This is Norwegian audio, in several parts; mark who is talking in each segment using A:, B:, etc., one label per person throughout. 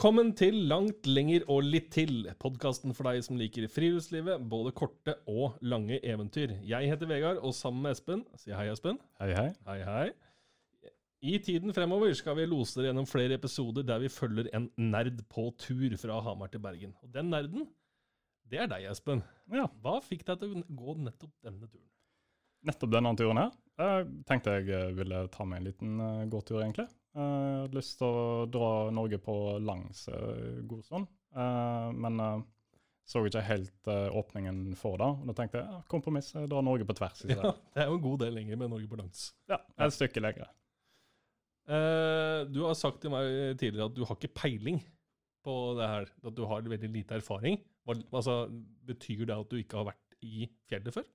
A: Velkommen til Langt lenger og litt til, podkasten for deg som liker friluftslivet, både korte og lange eventyr. Jeg heter Vegard, og sammen med Espen Si hei, Espen.
B: Hei, hei.
A: Hei, hei. I tiden fremover skal vi lose dere gjennom flere episoder der vi følger en nerd på tur fra Hamar til Bergen. Og den nerden, det er deg, Espen.
B: Ja,
A: Hva fikk deg til å gå nettopp denne turen?
B: nettopp denne turen her. Jeg tenkte jeg eh, ville ta meg en liten eh, gåtur, egentlig. Eh, Jeg hadde lyst til å dra Norge på langs uh, god stund, Eh, men eh, så ikke helt eh, åpningen for det. Og da tenkte jeg ja, kompromiss, jeg drar Norge på tvers
A: Ja, det er jo en god del lenger med Norge på langs.
B: Ja, et stykke lenger.
A: Eh, du har sagt til meg tidligere at du har ikke peiling på det her, at du har veldig lite erfaring. Altså, betyr det at du ikke har vært i fjellet før?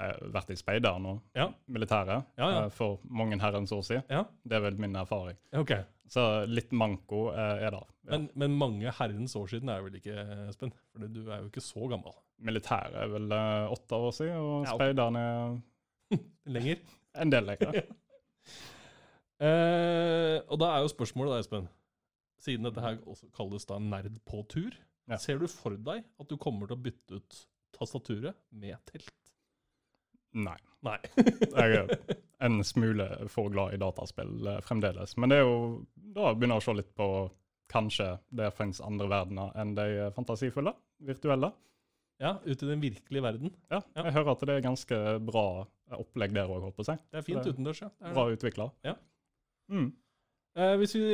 B: Har vært i speideren nå,
A: Ja.
B: militæret,
A: Ja, ja.
B: eh, for mange herrens år siden.
A: Ja,
B: Det er vel min erfaring.
A: Okay.
B: Så litt manko eh, er det. Ja.
A: Men, men mange herrens år siden er vel ikke, Espen? For du er jo ikke så gammel.
B: Militæret er vel eh, åtte år siden, og
A: Ja, okay.
B: speideren er
A: Lenger.
B: en del lenger.
A: Eh, og da er jo spørsmålet da, Espen, siden dette her også kalles da nerd på tur,
B: Ja.
A: ser du for deg at du kommer til å bytte ut tastaturet med telt?
B: Nei.
A: Nei.
B: Jeg er en smule for glad i dataspill eh, fremdeles. Men det er jo da begynner jeg å se litt på kanskje det finnes andre verdener enn de fantasifulle, virtuelle.
A: ja, ut i den virkelige verden.
B: Ja,
A: Ja.
B: Jeg hører at det er ganske bra opplegg der òg, håper jeg.
A: Det er fint utendørs, ja.
B: Bra utvikla.
A: Ja.
B: Mm.
A: Eh, hvis vi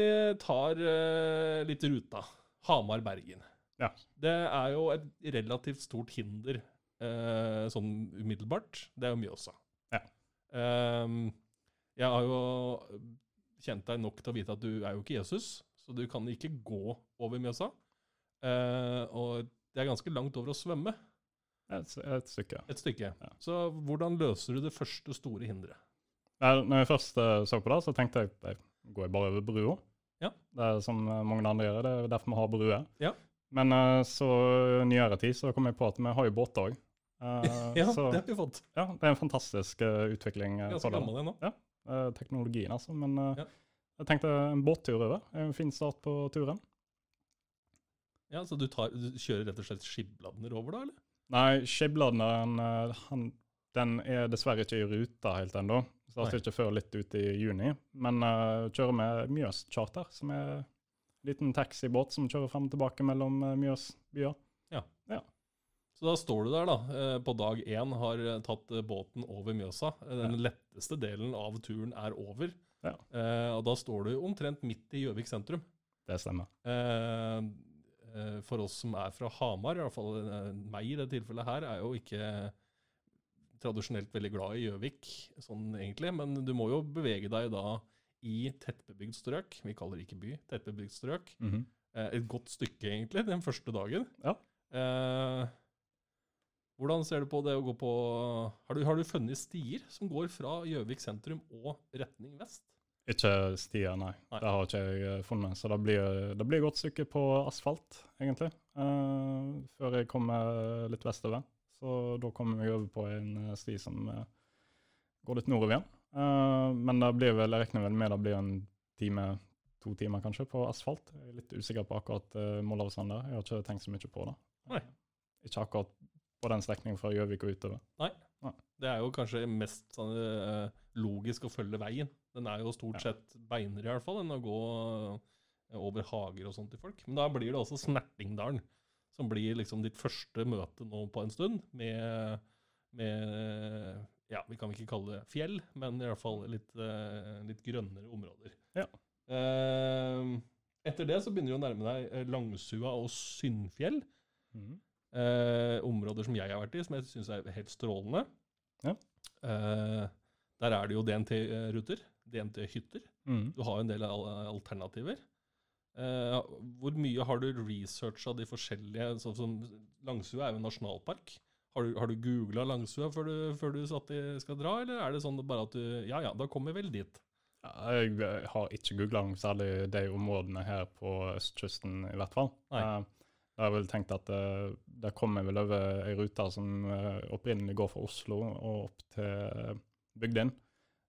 A: tar eh, litt ruta, Hamar-Bergen.
B: Ja.
A: Det er jo et relativt stort hinder eh, sånn umiddelbart. Det er jo Mjøsa.
B: Ja.
A: Eh, jeg har jo kjent deg nok til å vite at du er jo ikke Jesus, så du kan ikke gå over Mjøsa. Eh, og det er ganske langt over å svømme,
B: Et, et stykke.
A: et stykke.
B: Ja.
A: Så hvordan løser du det første store hinderet?
B: Når jeg først eh, så på det, så tenkte jeg at jeg går bare over brua.
A: Ja.
B: Det er som eh, mange andre gjør, det er derfor vi har bruer.
A: Ja.
B: Men eh, så nyere tid så kom jeg på at vi har jo båter òg.
A: Ja,
B: så
A: det har vi fått.
B: ja, det er en fantastisk eh, utvikling. eh,
A: Ganske gammel ennå.
B: eh, teknologien, altså. Men eh,
A: Ja.
B: jeg tenkte en båttur over er en fin start på turen.
A: Ja, så du, tar, du kjører rett og slett skibladner over da, eller?
B: Nei, Skibladneren eh, den er dessverre ikke i ruta helt ennå. Starter ikke før litt ut i juni. Men uh, kjører med Mjøs Charter, som er en liten taxibåt som kjører frem og tilbake mellom uh, Mjøs byer.
A: Så da står du der da, eh, på dag én, har eh, tatt eh, båten over Mjøsa. Den letteste delen av turen er over.
B: Ja.
A: Eh, og da står du omtrent midt i Gjøvik sentrum.
B: Det stemmer.
A: For oss som er fra Hamar, i hvert fall meg i det tilfellet her, er jo ikke tradisjonelt veldig glad i Gjøvik, sånn egentlig. Men du må jo bevege deg da i tettbebygd strøk. Vi kaller det ikke by, tettbebygd strøk.
B: Mhm.
A: Eh, et godt stykke, egentlig, den første dagen.
B: Ja.
A: Eh, hvordan ser du på det å gå på Har du, har du funnet stier som går fra Gjøvik sentrum og retning vest?
B: Ikke stier, nei.
A: Nei.
B: Det har ikke jeg eh, funnet. Så det blir, det blir et godt stykke på asfalt, egentlig. uh, før jeg kommer litt vestover. Så da kommer jeg over på en eh, sti som uh, går litt nordover igjen. Uh, men det blir vel, jeg regner vel med det blir en time, to timer kanskje, på asfalt. Jeg er litt usikker på akkurat uh, Moldavsand der. Jeg har ikke tenkt så mye på det.
A: Nei.
B: Ikke akkurat på den strekningen fra Gjøvik og utover. Nei.
A: Det er jo kanskje mest sånn, eh, logisk å følge veien. Den er jo stort sett beinere, i hvert fall, enn å gå eh, over hager og sånt til folk. Men da blir det også Snertingdalen, som blir liksom ditt første møte nå på en stund, med, med ja, vi kan ikke kalle det fjell, men i hvert fall litt, eh, litt grønnere områder.
B: Ja.
A: Eh, etter det så begynner du å nærme deg Langsua og Syndfjell.
B: Mhm.
A: Eh, områder som jeg har vært i, som jeg syns er helt strålende.
B: Ja.
A: Eh, der er det jo DNT-ruter, DNT-hytter.
B: Mm.
A: Du har jo en del alternativer. Eh, hvor mye har du researcha de forskjellige sånn som Langsua er jo en nasjonalpark. Har du, har du googla Langsua før du, før du satt i, skal dra, eller er det sånn bare at du Ja ja, da kommer vi vel dit.
B: Jeg eh, har ikke googla særlig de områdene her på østkysten, i hvert fall.
A: Nei.
B: Eh, Jeg har vel tenkt at uh, det kommer vel over ei rute som eh, opprinnelig går fra Oslo og opp til uh, Bygdin.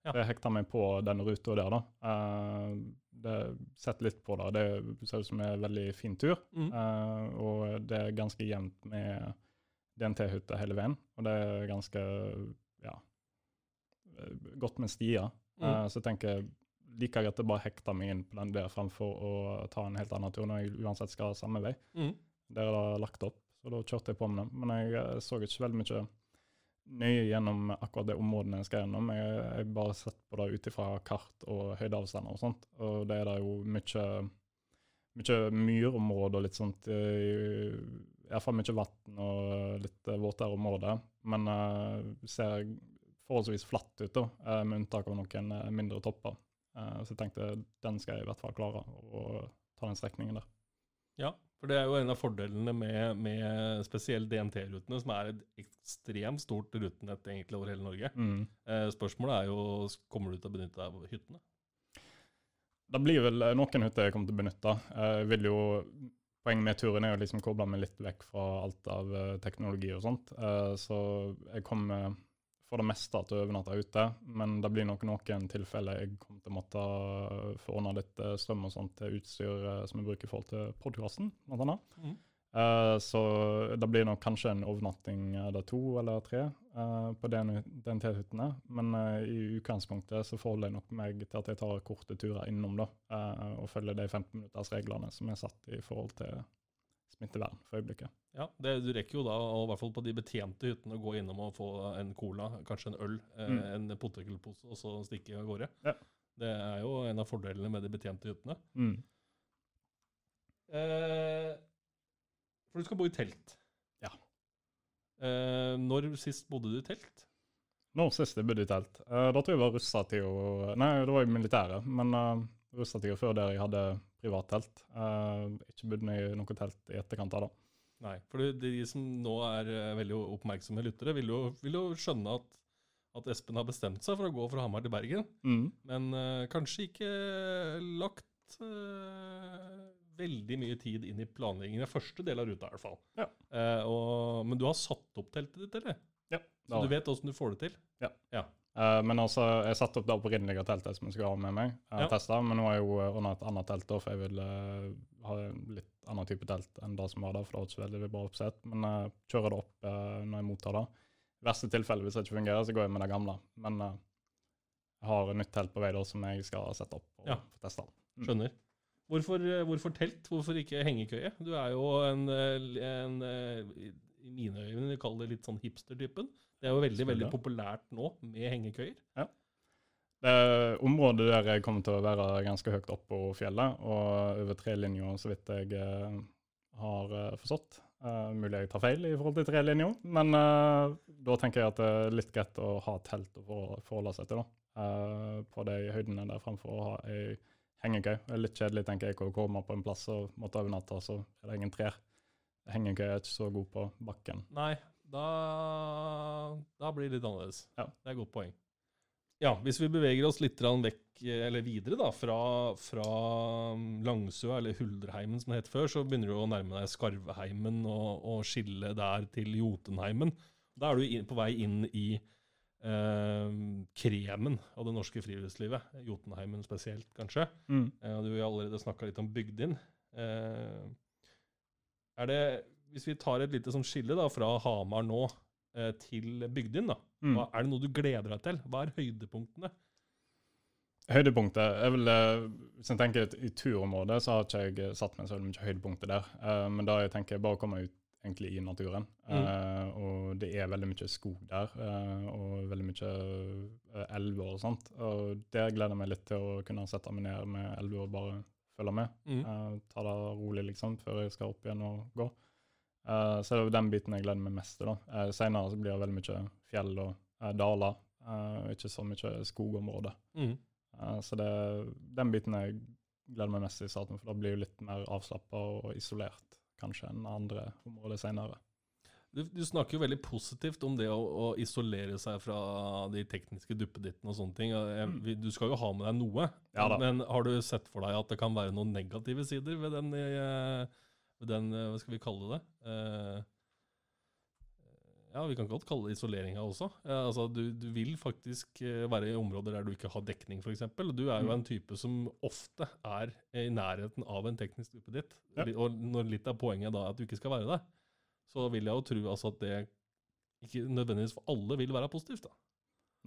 A: Ja.
B: Jeg hekta meg på den ruta der, da. Eh, det sett litt på det. Det ser ut som en veldig fin tur.
A: Mm.
B: eh, og det er ganske jevnt med DNT-hytter hele veien. Og det er ganske ja, eh, godt med stier.
A: Mm.
B: Eh, så jeg tenker like greit å bare hekte meg inn på den der framfor å ta en helt annen tur når jeg uansett skal samme vei.
A: Mm.
B: Der er det lagt opp, så da kjørte jeg på med det. Men jeg eh, så ikke veldig mye nøye gjennom akkurat det områdene jeg skal gjennom. Jeg har bare sett på det ut ifra kart og høydeavstander og sånt. Og det er det jo mye, mye myrområder og litt sånt. eh, Iallfall mye vann og litt eh, våtere områder. Men uh, ser forholdsvis flatt ut, da, med unntak av noen mindre topper. Uh, så jeg tenkte den skal jeg i hvert fall klare å ta den strekningen der.
A: Ja, for det er jo en av fordelene med, med spesielt DNT-rutene, som er et ekstremt stort rutenett egentlig over hele Norge.
B: Mm.
A: Eh, spørsmålet er jo kommer du til å benytte deg av hyttene.
B: Det blir vel eh, noen hytter jeg kommer til å benytte. Eh, Jeg vil jo, Poenget med turen er å liksom koble meg litt vekk fra alt av eh, teknologi og sånt. Eh, Så jeg kommer for det meste at jeg overnatter ute, men det blir nok noen tilfeller jeg kommer til å måtte få ordna litt eh, strøm og sånt til utstyr eh, som jeg bruker i forhold til podkasten, blant annet.
A: Mhm.
B: Eh, så det blir nok kanskje en overnatting eller to eller tre uh, på DNT-hyttene. Men uh, i utgangspunktet så forholder jeg nok meg til at jeg tar korte turer innom da, og følger de 15-minuttersreglene som er satt i forhold til smittevern for øyeblikket.
A: Ja, det, Du rekker jo da, og i hvert fall på de betjente hyttene, å gå innom og få en cola, kanskje en øl, eh,
B: Mm.
A: en potetgullpose, og så stikke av gårde.
B: Ja.
A: Det er jo en av fordelene med de betjente hyttene.
B: Mm.
A: Eh, for du skal bo i telt.
B: Ja.
A: Eh, når sist bodde du i telt?
B: Nå sist jeg bodde i telt. Eh, da tror jeg var russetida Nei, det var i militæret, men uh, russetida før der jeg hadde privattelt. Uh, ikke bodd meg i noe telt i etterkant av det.
A: Nei, for de, som nå er eh, veldig oppmerksomme lyttere, vil jo, vil jo skjønne at, at Espen har bestemt seg for å gå fra Hamar til Bergen,
B: Mm.
A: men uh, kanskje ikke lagt uh, veldig mye tid inn i planleggingen. i første del av ruta, i hvert fall.
B: Ja.
A: Uh, og, men du har satt opp teltet ditt, eller?
B: Ja.
A: Så du vet åssen du får det til?
B: Eh, men altså, jeg satte opp det opprinnelige teltet som jeg skulle ha med meg. Uh,
A: Ja.
B: testet, men nå har jeg jo uh, et annet telt, da, for jeg vil uh, ha en litt annen type telt enn det som var der. For det var ikke så veldig bra oppsett. Men jeg kjører det opp eh, når jeg mottar det. I verste tilfelle, hvis det ikke fungerer, så går jeg med det gamle. Men eh, jeg har et nytt telt på vei da, som jeg skal sette opp og
A: Ja.
B: få testa. Mm.
A: Skjønner. Hvorfor, eh, hvorfor telt? Hvorfor ikke hengekøye? Du er jo en, eh, en eh, i mine øyne de kaller det litt sånn hipster-typen. Det er jo veldig veldig populært nå med hengekøyer.
B: Det er området der jeg kommer til å være ganske høyt opp på fjellet, og over trelinja, så vidt jeg eh, har eh, forstått. Uh, mulig jeg tar feil i forhold til trelinja, men uh, da tenker jeg at det er litt greit å ha telt å forholde seg til da, Uh, på de høydene der fremfor å ha ei hengekøy. Det er litt kjedelig, tenker jeg, å komme på en plass og måtte overnatte, så er det ingen trær. Hengekøy er ikke så god på bakken.
A: Nei, da, da blir det litt annerledes.
B: Ja.
A: Det er et godt poeng. Ja, hvis vi beveger oss litt vekk, eh, eller videre da, fra, fra um, Langsøa, eller Huldreheimen som det het før, så begynner du å nærme deg Skarveheimen og, og skille der til Jotunheimen. Da er du på vei inn i eh, kremen av det norske friluftslivet. Jotunheimen spesielt, kanskje.
B: Mm.
A: Eh, Du har allerede snakka litt om Bygdin. Eh, Er det, hvis vi tar et lite sånn skille da, fra Hamar nå eh, til Bygdin, da.
B: Mm.
A: Hva, er det noe du gleder deg til? Hva er høydepunktene?
B: Høydepunktet er vel, eh, Hvis jeg tenker i turområdet, så har ikke jeg satt meg så mye høydepunkter der. Eh, men da jeg tenker bare å komme ut egentlig i naturen. Eh, og det er veldig mye skog der, og veldig mye elver og sånt. Og der gleder jeg meg litt til å kunne sette meg ned med elver og bare følge med.
A: Mm.
B: Uh, ta det rolig liksom, før jeg skal opp igjen og gå. Uh, så det er jo den biten jeg gleder meg mest til. da. Uh, Senere så blir det veldig mye fjell og eh, daler, eh, ikke så mye skogområde.
A: Mm.
B: Eh, så det, er den biten jeg gleder meg mest til i starten, for da blir det litt mer avslappa og isolert kanskje enn andre områder senere.
A: Du, du snakker jo veldig positivt om det å, å isolere seg fra de tekniske duppedittene og sånne ting.
B: Mm.
A: du skal jo ha med deg noe,
B: Ja
A: men har du sett for deg at det kan være noen negative sider ved den, eh, ved den eh, hva skal vi kalle det? Eh, Ja, vi kan godt kalle det isoleringa også. Ja, altså, du, du vil faktisk være i områder der du ikke har dekning, f.eks. Du er jo
B: Mm.
A: en type som ofte er i nærheten av en teknisk duppeditt.
B: Ja.
A: Og når litt av poenget da er at du ikke skal være det, så vil jeg jo tro altså at det ikke nødvendigvis for alle vil være positivt. da.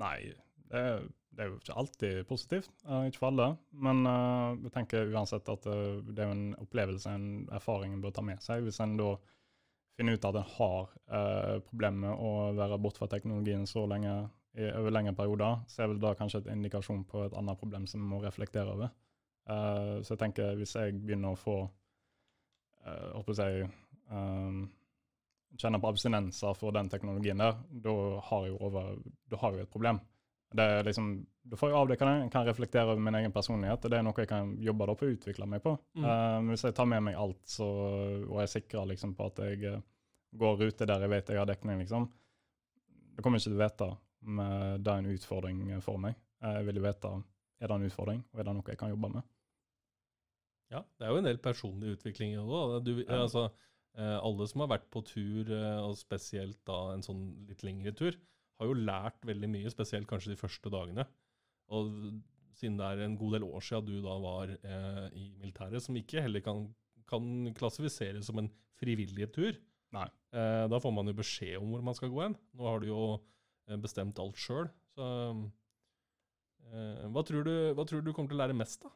B: Nei, det, er- det er jo ikke alltid positivt. Uh, ikke for alle. Men uh, jeg tenker uansett at uh, det er jo en opplevelse, en erfaring en bør ta med seg. Hvis en da finner ut at en har problemer med å være borte fra teknologien så lenge i, over lengre perioder, så er vel da kanskje et indikasjon på et annet problem som vi må reflektere over. Så jeg tenker hvis jeg begynner å få uh, håper jeg, um, kjenne på abstinenser for den teknologien der, da har jeg jo, et problem. Det er liksom, Da får jeg avdekka det, jeg kan reflektere over min egen personlighet, og det er noe jeg kan jobbe da på å utvikle meg på.
A: Mm.
B: Eh, hvis jeg tar med meg alt så, og er sikra liksom, på at jeg eh, går ruter der jeg vet jeg har dekning, liksom, da kommer jeg ikke til å vite om det er en utfordring for meg. Jeg vil jo vite er det en utfordring, og er det noe jeg kan jobbe med.
A: Ja, det er jo en del personlig utvikling òg. Altså, alle som har vært på tur, eh, og spesielt da en sånn litt lengre tur, har jo lært veldig mye, spesielt kanskje de første dagene. Og siden det er en god del år siden du da var eh, i militæret, som ikke heller kan, kan klassifiseres som en frivillig tur,
B: Nei.
A: eh, da får man jo beskjed om hvor man skal gå hen. Nå har du jo eh, bestemt alt sjøl. Så eh, hva, tror du, hva tror du du kommer til å lære mest, da?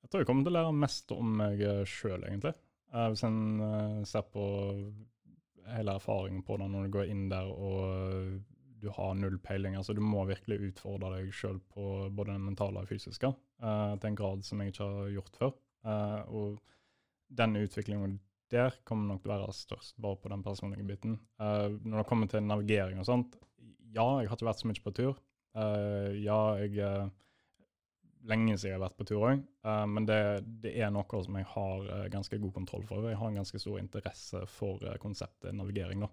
B: Jeg tror jeg kommer til å lære mest om meg sjøl, egentlig. Eh, hvis en eh, ser på hele erfaringen på det når du går inn der og du har null peiling. altså Du må virkelig utfordre deg sjøl på både det mentale og fysiske, uh, til en grad som jeg ikke har gjort før. Uh, og den utviklingen der kommer nok til å være størst, bare på den personlige biten. Uh, når det kommer til navigering og sånt, ja, jeg har ikke vært så mye på tur. Ja, jeg lenge siden jeg har vært på tur òg, men det, det er noe som jeg har uh, ganske god kontroll for. Jeg har en ganske stor interesse for eh, konseptet navigering. da.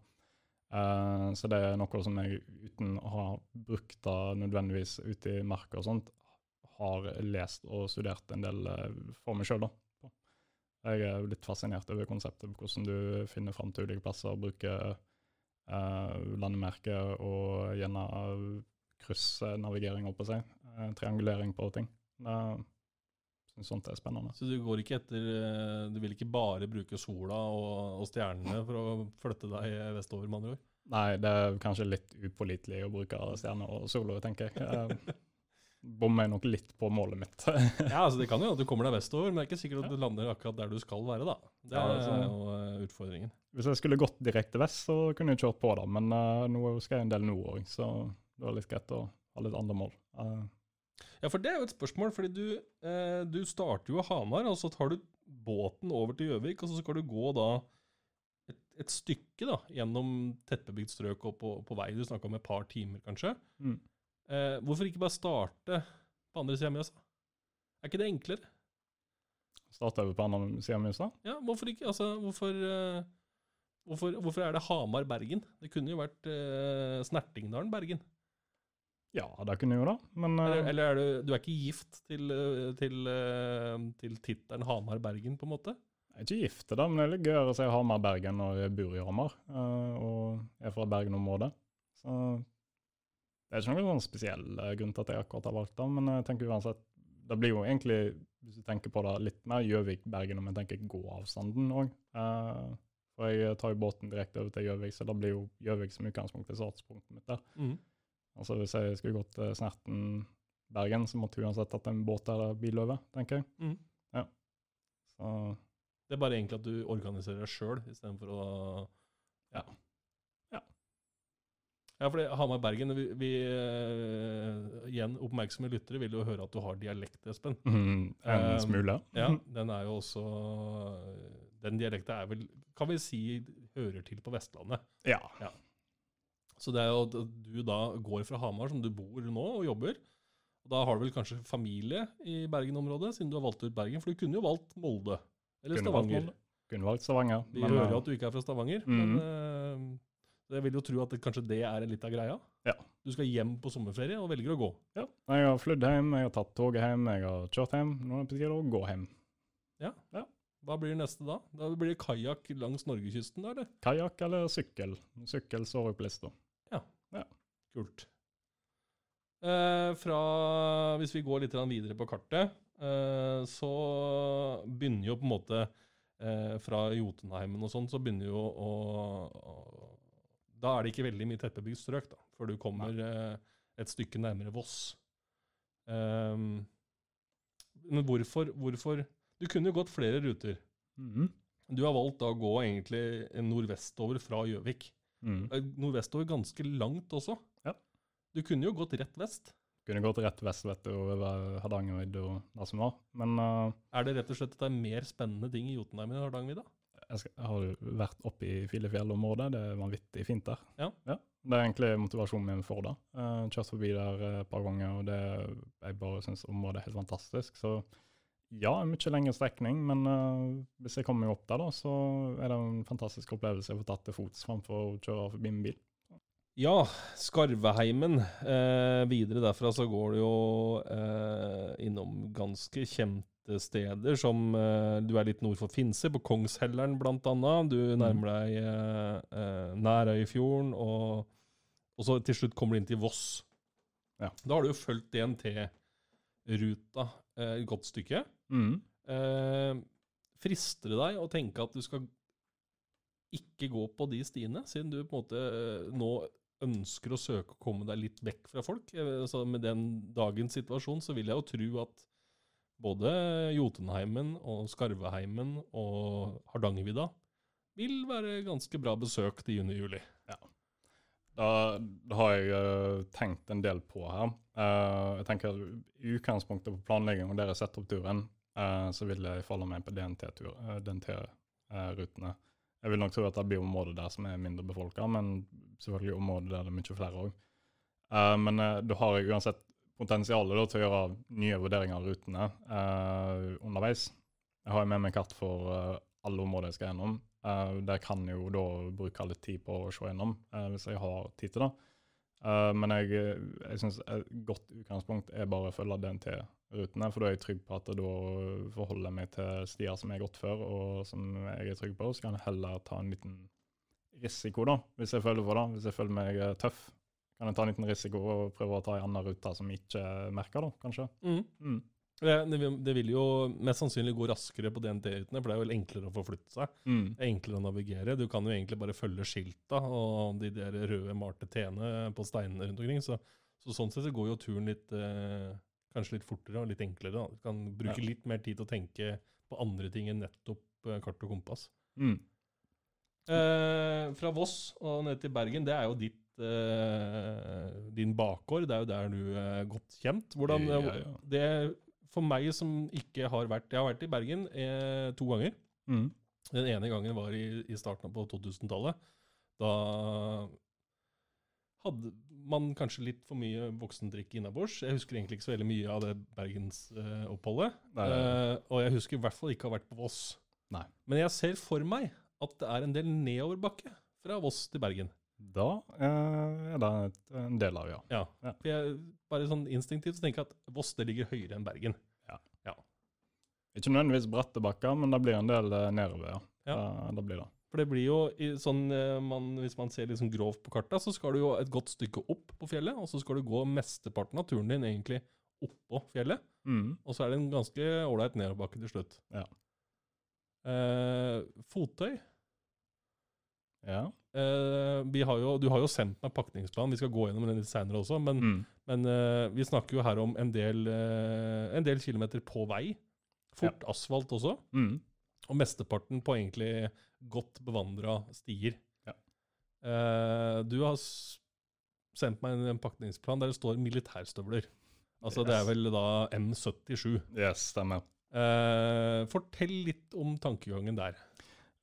B: Eh, så det er noe som jeg, uten å ha brukt det nødvendigvis ute i marka og sånt, har lest og studert en del eh, for meg sjøl. Jeg er litt fascinert over konseptet, hvordan du finner fram til ulike plasser, og bruker eh, landemerker og gjerne kryssnavigering, holdt på å si. Eh, triangulering på ting. Jeg syns sånt er spennende.
A: Så du går ikke etter eh, Du vil ikke bare bruke sola og, og stjernene for å flytte deg vestover, med andre ord?
B: Nei, det er kanskje litt upålitelig å bruke stjerner og solo, tenker jeg. jeg bommer nok litt på målet mitt.
A: Ja, altså Det kan jo at du kommer deg vestover, men det er ikke sikkert at du lander akkurat der du skal være. da. Det er
B: altså-
A: jo eh, utfordringen.
B: Hvis jeg skulle gått direkte vest, så kunne jeg kjørt på da. men uh, nå skal jeg en del nord òg, så det var litt greit å ha litt andre mål. Eh,
A: Ja, for det er jo et spørsmål, fordi du, eh, du starter jo Hamar, og så tar du båten over til Gjøvik, og så skal du gå da et, et stykke da, gjennom tettbebygd strøk og på, på vei. Du snakka om et par timer, kanskje.
B: Mm.
A: Eh, hvorfor ikke bare starte på andre sida av Mjøsa? Er ikke det enklere?
B: Starte på andre sida av Mjøsa.
A: Ja, hvorfor ikke? Altså, hvorfor, eh, hvorfor, hvorfor er det Hamar-Bergen? Det kunne jo vært eh, Snertingdalen-Bergen.
B: Ja, det kunne jeg jo da, men eh,
A: Eller, eller er du, du er ikke gift til, eh, til, eh, til tittelen Hamar-Bergen, på en måte?
B: jeg er ikke gift, da, men det er litt gøyere å si Hamar-Bergen når jeg bor i Hamar, Og og er fra Bergen-området. Så det er ikke noen sånn spesiell grunn til at jeg akkurat har valgt det, men jeg tenker uansett Det blir jo egentlig, hvis du tenker på det, litt mer Gjøvik-Bergen om jeg tenker gåavstanden òg. for jeg tar jo båten direkte over til Gjøvik, så da blir jo Gjøvik som utgangspunkt til startpunktet mitt der.
A: Mhm.
B: Altså Hvis jeg skulle gått til Snerten-Bergen, så måtte jeg uansett tatt en båt eller bil over, tenker jeg.
A: Mm.
B: Ja. Så
A: Det er bare egentlig at du organiserer deg sjøl, istedenfor å Ja.
B: Ja.
A: Ja, for Hamar-Bergen vi, vi eh, Igjen, oppmerksomme lyttere vil jo høre at du har dialekt, Espen.
B: mm, en
A: Um,
B: smule.
A: Ja, den er jo også Den dialekta er vel, kan vi si, hører til på Vestlandet.
B: Ja. Ja.
A: Så det er jo at du da går fra Hamar, som du bor nå og jobber. Og da har du vel kanskje familie i Bergen-området, siden du har valgt ut Bergen. For du kunne jo valgt Molde. Eller
B: Kunne valgt
A: Stavanger.
B: Molde. Kunne valgt Stavanger.
A: Vi
B: men,
A: hører jo
B: eh,
A: at du ikke er fra Stavanger,
B: Mhm.
A: men eh, jeg vil jo tro at det, kanskje det er litt av greia.
B: Ja.
A: Du skal hjem på sommerferie og velger å gå.
B: ja. Jeg har flydd hjem, jeg har tatt toget hjem, jeg har kjørt hjem. Nå er det på tide å gå hjem.
A: Hva blir det neste da? Da blir det kajakk langs Norgekysten, da?
B: Kajakk eller sykkel? Sykkel står jo på lista.
A: Kult. Eh, fra, hvis vi går litt videre på kartet, eh, så begynner jo på en måte eh, Fra Jotunheimen og sånn, så begynner jo å, å Da er det ikke veldig mye tettbebygd strøk, da, før du kommer eh, et stykke nærmere Voss. Ehm, men hvorfor, hvorfor Du kunne jo gått flere ruter.
B: Mhm.
A: Du har valgt da å gå egentlig nordvestover fra Gjøvik.
B: Mm.
A: Eh, Nordvestover ganske langt også.
B: Ja.
A: Du kunne jo gått rett vest.
B: Kunne gått rett vest vet du, over Hardangervidda og det som var. Men uh,
A: Er det rett og slett at det er mer spennende ting i Jotunheimen enn Hardangervidda?
B: jeg, jeg har jo vært oppe i Filefjell-området. Det er vanvittig fint der.
A: Ja.
B: Det er egentlig motivasjonen min for det. Uh, kjørt forbi der et par ganger, og det, jeg bare syns området er helt fantastisk. Så ja, en mye lengre strekning, men uh, hvis jeg kommer meg opp der, da, så er det en fantastisk opplevelse å få tatt til fots framfor å kjøre forbi med bil.
A: Ja, Skarveheimen. Eh, videre derfra så går du jo eh, innom ganske kjente steder, som eh, Du er litt nord for Finse, på Kongshelleren annet. Du nærmer deg eh, eh, Nærøyfjorden, og, og så til slutt kommer du inn til Voss.
B: Ja.
A: Da har du jo fulgt DNT-ruta eh, et godt stykke.
B: Mm.
A: Eh, frister det deg å tenke at du skal ikke gå på de stiene, siden du på en måte nå ønsker å søke å komme deg litt vekk fra folk? så altså med den dagens situasjon så vil jeg jo tro at både Jotunheimen og Skarveheimen og Hardangervidda vil være ganske bra besøkt i juni-juli.
B: Da, da har jeg uh, tenkt en del på her. Uh, jeg tenker I utgangspunktet på planlegging og dere setter opp turen, uh, så vil jeg falle meg på eh, DNT-rutene. Jeg vil nok tro at det blir områder der som er mindre befolka, men selvfølgelig områder der det er mye flere òg. men uh, da har jeg uansett potensialet da, til å gjøre nye vurderinger av rutene uh, underveis. Jeg har med meg kart for eh, alle områder jeg skal gjennom. Uh, det kan jeg jo da bruke litt tid på å se gjennom, eh, hvis jeg har tid til det. Eh, men jeg, jeg syns et godt utgangspunkt er bare å følge DNT-rutene, for da er jeg trygg på at da forholder jeg meg til stier som jeg har gått før, og som jeg er trygg på. Så kan jeg heller ta en liten risiko, da, hvis jeg føler for det. Hvis jeg føler meg eh, tøff, kan jeg ta en liten risiko og prøve å ta en annen rute som jeg ikke merker, da, kanskje. Mm.
A: Det, det, det vil jo mest sannsynlig gå raskere på DNT-rutene, for det er jo enklere å forflytte seg.
B: Mm.
A: Er enklere å navigere. Du kan jo egentlig bare følge skilta og de der røde malte T-ene på steinene rundt omkring. Så, så sånn sett så går jo turen litt eh, kanskje litt fortere og litt enklere. Da. Du kan bruke
B: Ja.
A: litt mer tid til å tenke på andre ting enn nettopp eh, kart og kompass.
B: Mm.
A: Eh, fra Voss og ned til Bergen, det er jo ditt eh, din bakgård. Det er jo der du er godt kjent. Hvordan
B: Ja, ja.
A: Det For meg som ikke har vært Jeg har vært i Bergen eh, to ganger.
B: Mm.
A: Den ene gangen var i, i starten på 2000-tallet. Da hadde man kanskje litt for mye voksendrikk innabords. Jeg husker egentlig ikke så veldig mye av det bergensoppholdet.
B: Eh,
A: Eh, og jeg husker i hvert fall ikke å ha vært på Voss.
B: Nei.
A: Men jeg ser for meg at det er en del nedoverbakke fra Voss til Bergen.
B: Da eh, er det en del av, ja.
A: Ja.
B: Ja.
A: Jeg, bare sånn instinktivt så tenker jeg at Voss det ligger høyere enn Bergen.
B: Ikke nødvendigvis bratte bakker, men det blir en del eh, nedover, ja.
A: Ja.
B: Det, det blir det.
A: For det blir jo sånn eh, man, Hvis man ser liksom grovt på kartet, så skal du jo et godt stykke opp på fjellet, og så skal du gå mesteparten av turen din egentlig oppå fjellet.
B: Mm.
A: Og så er det en ganske ålreit nedoverbakke til slutt.
B: Ja.
A: Eh, fottøy
B: Ja.
A: Eh, vi har jo, Du har jo sendt meg pakningsplan, vi skal gå gjennom den litt seinere også. Men,
B: Mm.
A: men eh, vi snakker jo her om en del, eh, en del kilometer på vei. Fort asfalt også.
B: Mm.
A: Og mesteparten på egentlig godt bevandra stier.
B: Ja.
A: Du har sendt meg en, en pakningsplan der det står militærstøvler. Altså det er vel da M77.
B: Yes, stemmer.
A: Fortell litt om tankegangen der.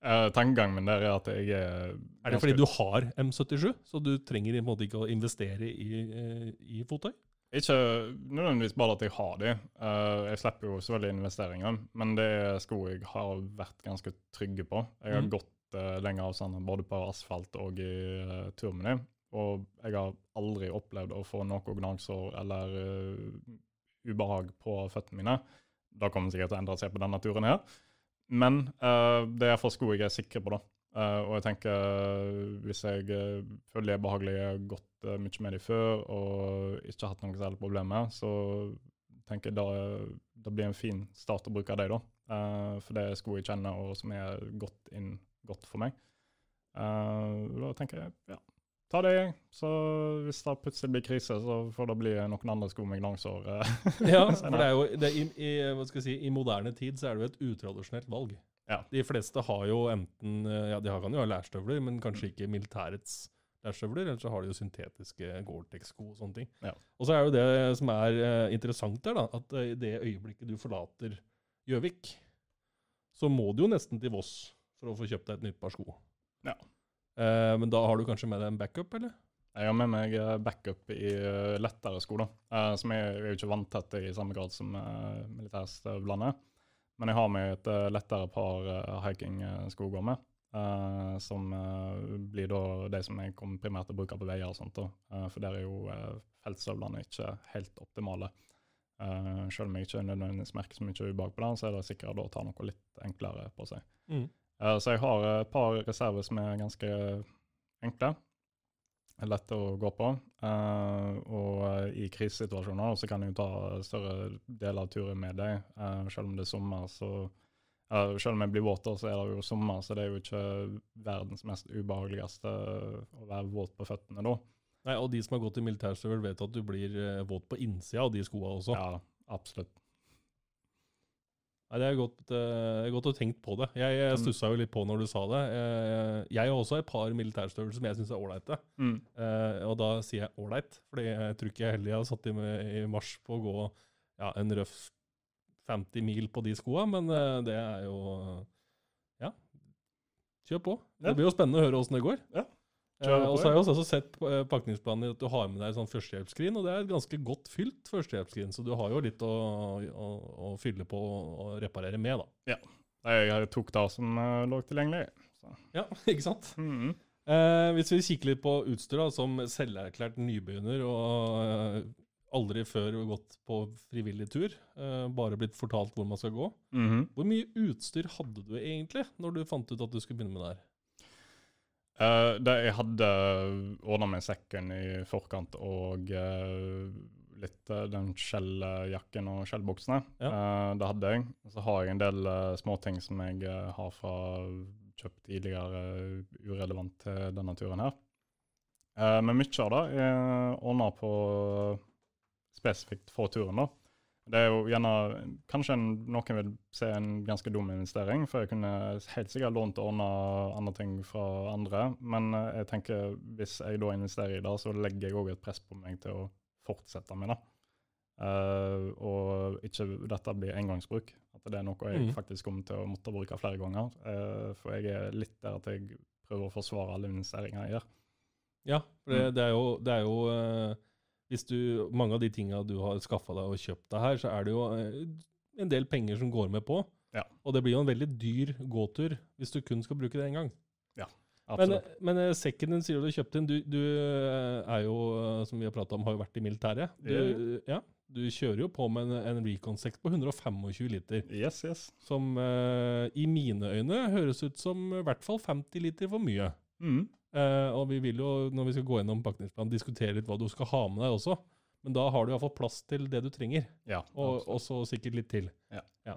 B: Uh, Tankegangen min der er at jeg er
A: Er det fordi du har M77, så du trenger i en måte ikke å investere i, eh, i fottøy?
B: Ikke nødvendigvis bare at jeg har de. Eh, jeg slipper jo selvfølgelig investeringer, men det er sko jeg har vært ganske trygge på. Jeg har
A: mm.
B: gått uh, lengre avstander både på asfalt og i uh, tur med dem. Og jeg har aldri opplevd å få noe gnagsår eller eh, ubehag på føttene mine. Det kommer sikkert til å endre seg på denne turen her. Men uh, det er iallfall sko jeg er sikker på, da. Uh, og jeg tenker eh, hvis jeg føler de er behagelige, jeg har gått uh, mye med de før og ikke hatt noe særlig problem med, så tenker jeg da det blir en fin start å bruke dem, da. Uh, for det er sko jeg kjenner og som er godt inn godt for meg. da tenker jeg ja, ta det, så hvis det plutselig blir krise, så får det bli noen andre sko med gnagsår.
A: ja, for det er jo det er i, i, hva skal jeg si, i moderne tid så er det jo et utradisjonelt valg.
B: Ja.
A: De fleste har jo enten ja, De kan jo ha lærstøvler, men kanskje ikke militærets lærstøvler. Eller så har de jo syntetiske Gore-Tex-sko og sånne ting.
B: Ja.
A: Og så er jo det som er uh, interessant der, da, at i det øyeblikket du forlater Gjøvik, så må du jo nesten til Voss for å få kjøpt deg et nytt par sko.
B: Ja.
A: Uh, men da har du kanskje med deg en backup, eller?
B: Jeg har med meg eh, backup i uh, lettere sko, da. Uh, som jeg, jeg er jo ikke vant til i samme grad som uh, militærstøvlene. Men jeg har med et lettere par hikingsko å gå med. som blir da det som jeg kommer primært til å bruke på veier og sånt. da. for der er jo feltstøvlene ikke helt optimale. selv om jeg ikke nødvendigvis merker så mye ubehag på den, så er det sikkert å ta noe litt enklere på seg.
A: Mm.
B: Eh, så jeg har et par reserver som er ganske enkle. Lette å gå på. Uh, og i krisesituasjoner så kan jeg jo ta større deler av turen med deg. Selv om det er sommer, så Selv om jeg blir våt, så er det jo sommer, så det er jo ikke verdens mest ubehageligste å være våt på føttene da.
A: Nei, Og de som har gått i militærstøvel, vet at du blir våt på innsida av de skoa også.
B: Ja, absolutt.
A: Nei, Det er godt, uh, godt å tenke på det. Jeg, jeg mm. stussa jo litt på når du sa det. Uh, jeg har også et par militærstøvelser som jeg syns er ålreite.
B: Mm.
A: Uh, og da sier jeg ålreit, fordi jeg tror ikke jeg heller jeg har satt i, i mars på å gå ja, en røff 50 mil på de skoa, men det er jo Ja, kjør på. Ja. Det blir jo spennende å høre åssen det går.
B: Ja.
A: Uh, og så har jeg også sett uh, pakningsplanen at du har med deg sånn førstehjelpsskrin, og det er et ganske godt fylt førstehjelpsskrin, så du har jo litt å, å, å fylle på og reparere med, da.
B: Ja. Jeg tok det som uh, lå tilgjengelig. Så.
A: Ja, ikke sant?
B: Mm -hmm.
A: hvis vi kikker litt på utstyr, da, som selverklært nybegynner og aldri før gått på frivillig tur, bare blitt fortalt hvor man skal gå.
B: Mm -hmm.
A: Hvor mye utstyr hadde du egentlig når du fant ut at du skulle begynne med det her?
B: Uh, det, jeg hadde ordna meg sekken i forkant og uh, litt uh, den skjelljakken og skjellbuksene.
A: Ja.
B: det hadde jeg. Så har jeg en del småting som jeg har fra kjøpt tidligere, urelevant til denne turen her. men mye av det er ordna på spesifikt for turen, da. Det er jo gjerne Kanskje en, noen vil se en ganske dum investering, for jeg kunne helt sikkert lånt og ordna andre ting fra andre. Men eh, jeg tenker hvis jeg da investerer i det, så legger jeg òg et press på meg til å fortsette med det. Uh, og ikke dette blir engangsbruk. At det er noe jeg mm. faktisk kommer til å måtte bruke flere ganger. Uh, for jeg er litt der at jeg prøver å forsvare alle investeringer jeg gjør.
A: Ja, for det, mm. det er jo, det er jo uh hvis du, mange av de tinga du har skaffa deg og kjøpt deg her, så er det jo eh, en del penger som går med på.
B: Ja.
A: Og det blir jo en veldig dyr gåtur hvis du kun skal bruke det én gang.
B: Ja,
A: absolutt. Men, men, eh, sekken din sier du har kjøpt inn. Du, du, eh, er jo, som vi har prata om, har jo vært i militæret. Du, ja. du kjører jo på med en, en Recon-sekk på 125 liter.
B: Yes, yes.
A: Som uh, i mine øyne høres ut som i hvert fall 50 liter for mye.
B: Mm.
A: Uh, og vi vil jo, når vi skal gå gjennom pakningsplanen, diskutere litt hva du skal ha med deg også. Men da har du iallfall plass til det du trenger.
B: Ja,
A: og, og så sikkert litt til.
B: Ja.
A: ja.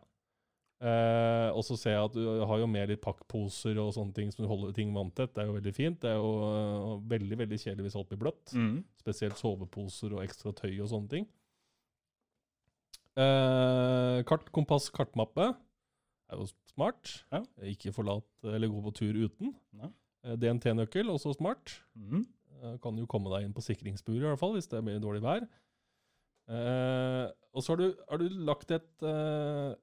A: Uh, og så ser jeg at du har jo med litt pakkposer og sånne ting som du holder ting vanntett. Det er jo veldig fint. Det er jo uh, veldig veldig kjedelig hvis alt blir bløtt.
B: Mm.
A: Spesielt soveposer og ekstra tøy og sånne ting. Uh, kart, kompass, kartmappe. er jo smart.
B: Ja.
A: Ikke forlat eller gå på tur uten.
B: Nei.
A: Eh, DNT-nøkkel, også smart.
B: Mm.
A: Kan jo komme deg inn på sikringsburet, i hvert fall, hvis det blir dårlig vær. Eh, og så har du, har du lagt et eh,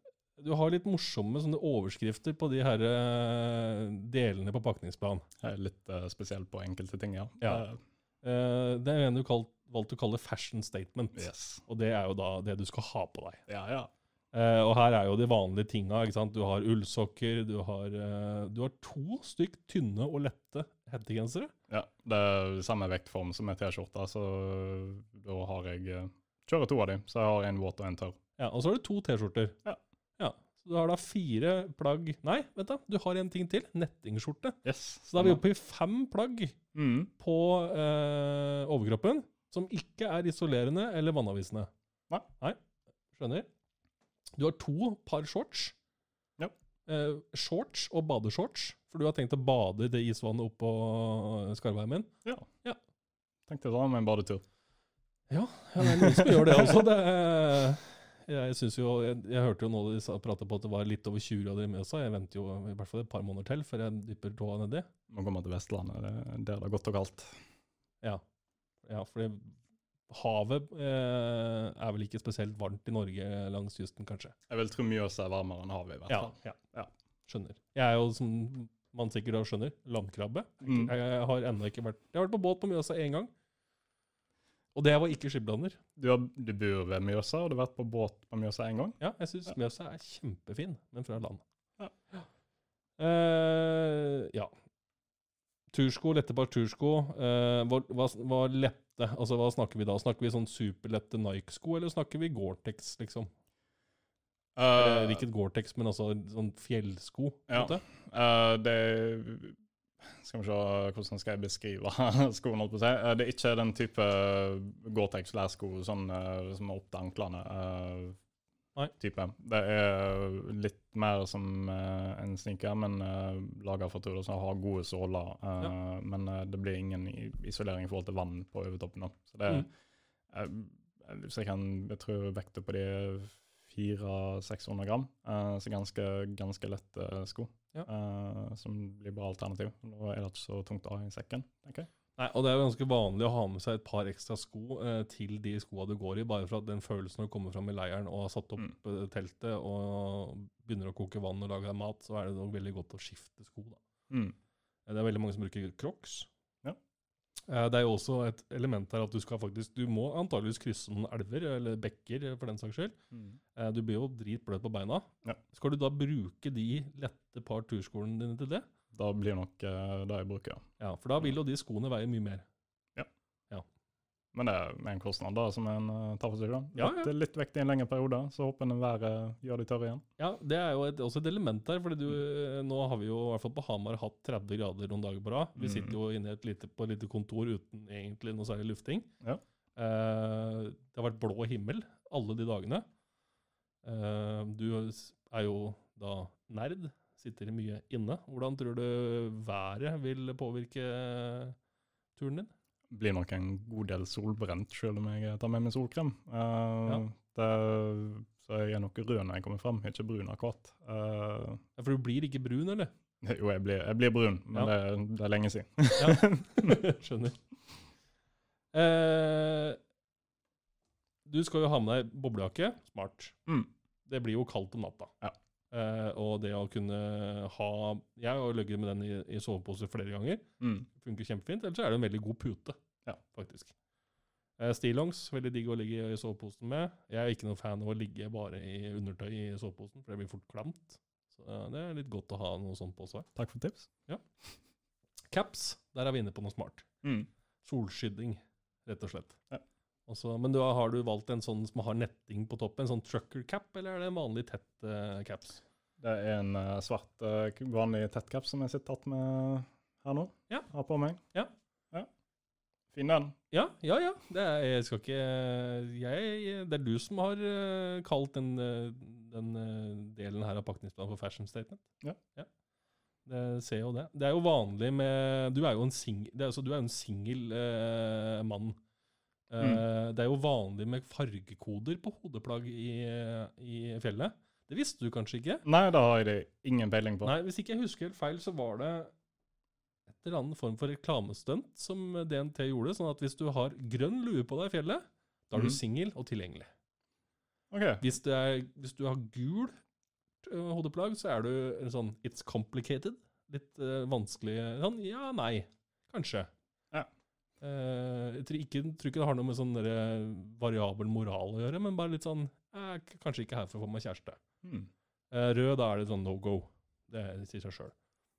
A: Du har litt morsomme sånne overskrifter på de her eh, delene på pakningsplan.
B: Litt uh, spesielt på enkelte ting, ja.
A: ja. Eh, det er en du kalt, valgte å kalle fashion statement.
B: Yes.
A: Og det er jo da det du skal ha på deg.
B: Ja, ja.
A: Uh, og her er jo de vanlige tinga. ikke sant? Du har ullsokker, du har, uh, du har to stykk tynne og lette hettegensere.
B: Ja, det er samme vektform som er T-skjorta, så da har jeg uh, Kjører to av dem, så jeg har en våt og en tørr.
A: Ja, Og så har du to T-skjorter.
B: Ja.
A: ja. Så du har da fire plagg Nei, vent da, du har en ting til. Nettingskjorte.
B: Yes.
A: Så da er vi oppe i fem plagg
B: Mm.
A: på eh, overkroppen som ikke er isolerende eller vannavvisende.
B: Nei.
A: Skjønner. Du har to par shorts.
B: Ja.
A: Eh, shorts og badeshorts. For du har tenkt å bade i det isvannet oppå Skarvheimen.
B: Tenkte jeg ta med en badetur.
A: Ja, ja, det er noen som gjør det også. Det er, jeg, synes jo, jeg, jeg hørte jo nå de sa- pratet på at det var litt over 20 grader i Mjøsa. Jeg venter jo i hvert fall et par måneder til før jeg dypper tåa nedi.
B: Nå kommer man til Vestlandet, det, der det er godt og kaldt.
A: Ja, ja fordi havet eh, er vel ikke spesielt varmt i Norge langs kysten, kanskje.
B: Jeg vil tro Mjøsa er varmere enn havet, i hvert fall.
A: ja,
B: Ja.
A: skjønner. Jeg er jo, som man sikkert da skjønner, landkrabbe.
B: Mm.
A: Jeg, har ennå ikke vært Jeg har vært på båt på Mjøsa én gang. Og det var ikke skipblander.
B: Du, har, du bor ved Mjøsa, og du har vært på båt på Mjøsa en gang?
A: Ja, jeg syns
B: Ja.
A: Mjøsa er kjempefin, men fra land.
B: Ja.
A: Eh, ja. Tursko, lette par tursko. Eh, var, var hva lette? Altså, hva snakker vi da? Snakker vi sånn superlette Nike-sko, eller snakker vi Gore-Tex, liksom? Eller,
B: Eh,
A: ikke Gore-Tex, men altså sånn fjellsko.
B: Ja. Eh, det Skal vi se hvordan skal jeg beskrive skoene, holdt på å si. Eh, det er ikke den type Gore-Tex lærsko sånn, som er opp til anklene.
A: Nei.
B: Type. Det er litt mer som uh, en sneaker, men uh, laga for turer som har gode såler. eh, Men uh, det blir ingen isolering i forhold til vann på overtoppen. da. Så det
A: Mm.
B: uh, Hvis jeg kan Jeg tror vekta på de er 400-600 gram. eh, så ganske, ganske lette sko.
A: Ja.
B: eh, som blir bra alternativ. Nå er det ikke så tungt å ha i sekken. tenker jeg.
A: Nei, og det er jo ganske vanlig å ha med seg et par ekstra sko eh, til de skoa du går i, bare for at den følelsen når du kommer fram i leiren og har satt opp
B: Mm.
A: eh, teltet og begynner å koke vann og lage deg mat, så er det nok veldig godt å skifte sko. da.
B: Mm.
A: Eh, Det er veldig mange som bruker crocs.
B: Ja.
A: Eh, Det er jo også et element her at du skal faktisk Du må antageligvis krysse noen elver, eller bekker for den saks skyld. Eh, Du blir jo dritbløt på beina.
B: Ja.
A: Skal du da bruke de lette par turskoene dine til det?
B: Da blir nok uh, det jeg bruker, ja.
A: Ja, for da vil jo de skoene veie mye mer. Ja.
B: Men det er en kostnad da, som en uh, tar for seg. da.
A: Ja,
B: litt,
A: ja.
B: litt vekt i en lengre periode, så håper en været gjør de tørre igjen.
A: Ja, det er jo et, også et element der. fordi du, Nå har vi jo i hvert fall på Hamar hatt 30 grader noen dager på rad. Vi
B: Mm.
A: sitter jo inne lite, på et lite kontor uten egentlig noe særlig lufting.
B: Ja.
A: Uh, det har vært blå himmel alle de dagene. Uh, du er jo da nerd, sitter mye inne. Hvordan tror du været vil påvirke turen din?
B: Blir nok en god del solbrent, selv om jeg tar med meg solkrem. Eh, det, så jeg er nok rød når jeg kommer fram, ikke brun akkurat. Uh,
A: Ja, for du blir ikke brun, eller?
B: jo, jeg blir, jeg blir brun, men
A: Ja.
B: det, det er lenge siden.
A: Ja, skjønner. Uh, du skal jo ha med deg boblejakke. Smart.
B: Mm.
A: Det blir jo kaldt om natta.
B: Ja.
A: Eh, og det å kunne ha Jeg har ligget med den i, i sovepose flere ganger.
B: Mm.
A: Funker kjempefint. Ellers er det en veldig god pute,
B: Ja.
A: faktisk. Uh, Stillongs, veldig digg å ligge i soveposen med. Jeg er ikke noen fan av å ligge bare i undertøy i soveposen, for det blir fort klamt. Så uh, det er litt godt å ha noe sånt på seg.
B: Takk for tips. Ja.
A: Caps, der er vi inne på noe smart.
B: Mm.
A: Solskydding, rett og slett.
B: Ja.
A: Og så- men du, har- du valgt en sånn som har netting på toppen, en sånn trucker cap, eller er det en vanlig tett uh, caps?
B: Det er en uh, svart, uh, vanlig tettcaps som jeg sitter tatt med her nå.
A: Ja.
B: Har på meg.
A: Ja.
B: ja. Fin den.
A: Ja, ja, ja. Det er, jeg skal ikke jeg, Det er du som har kalt den, den delen her av pakningsplanen for fashion statement.
B: Ja.
A: Det ser jo det. Det er jo vanlig med Du er jo en singel altså, du jo en singel mann. Eh, Det er jo vanlig med fargekoder på hodeplagg i, i fjellet. Det visste du kanskje ikke?
B: Nei, det har jeg ingen peiling på.
A: Nei, hvis ikke jeg husker helt feil, så var det et eller annet form for reklamestunt som DNT gjorde. Sånn at hvis du har grønn lue på deg i fjellet, da er du
B: Mhm.
A: singel og tilgjengelig.
B: Okay.
A: Hvis, er, hvis du har gul øh, hodeplagg, så er du en sånn It's complicated. Litt uh, vanskelig Sånn ja, nei. Kanskje.
B: Ja.
A: Eh, jeg tror ikke, tror ikke det har noe med sånn variabel moral å gjøre, men bare litt sånn eh, Kanskje ikke her for å få meg kjæreste. Eh, rød, da er det sånn no go. Det sier seg sjøl.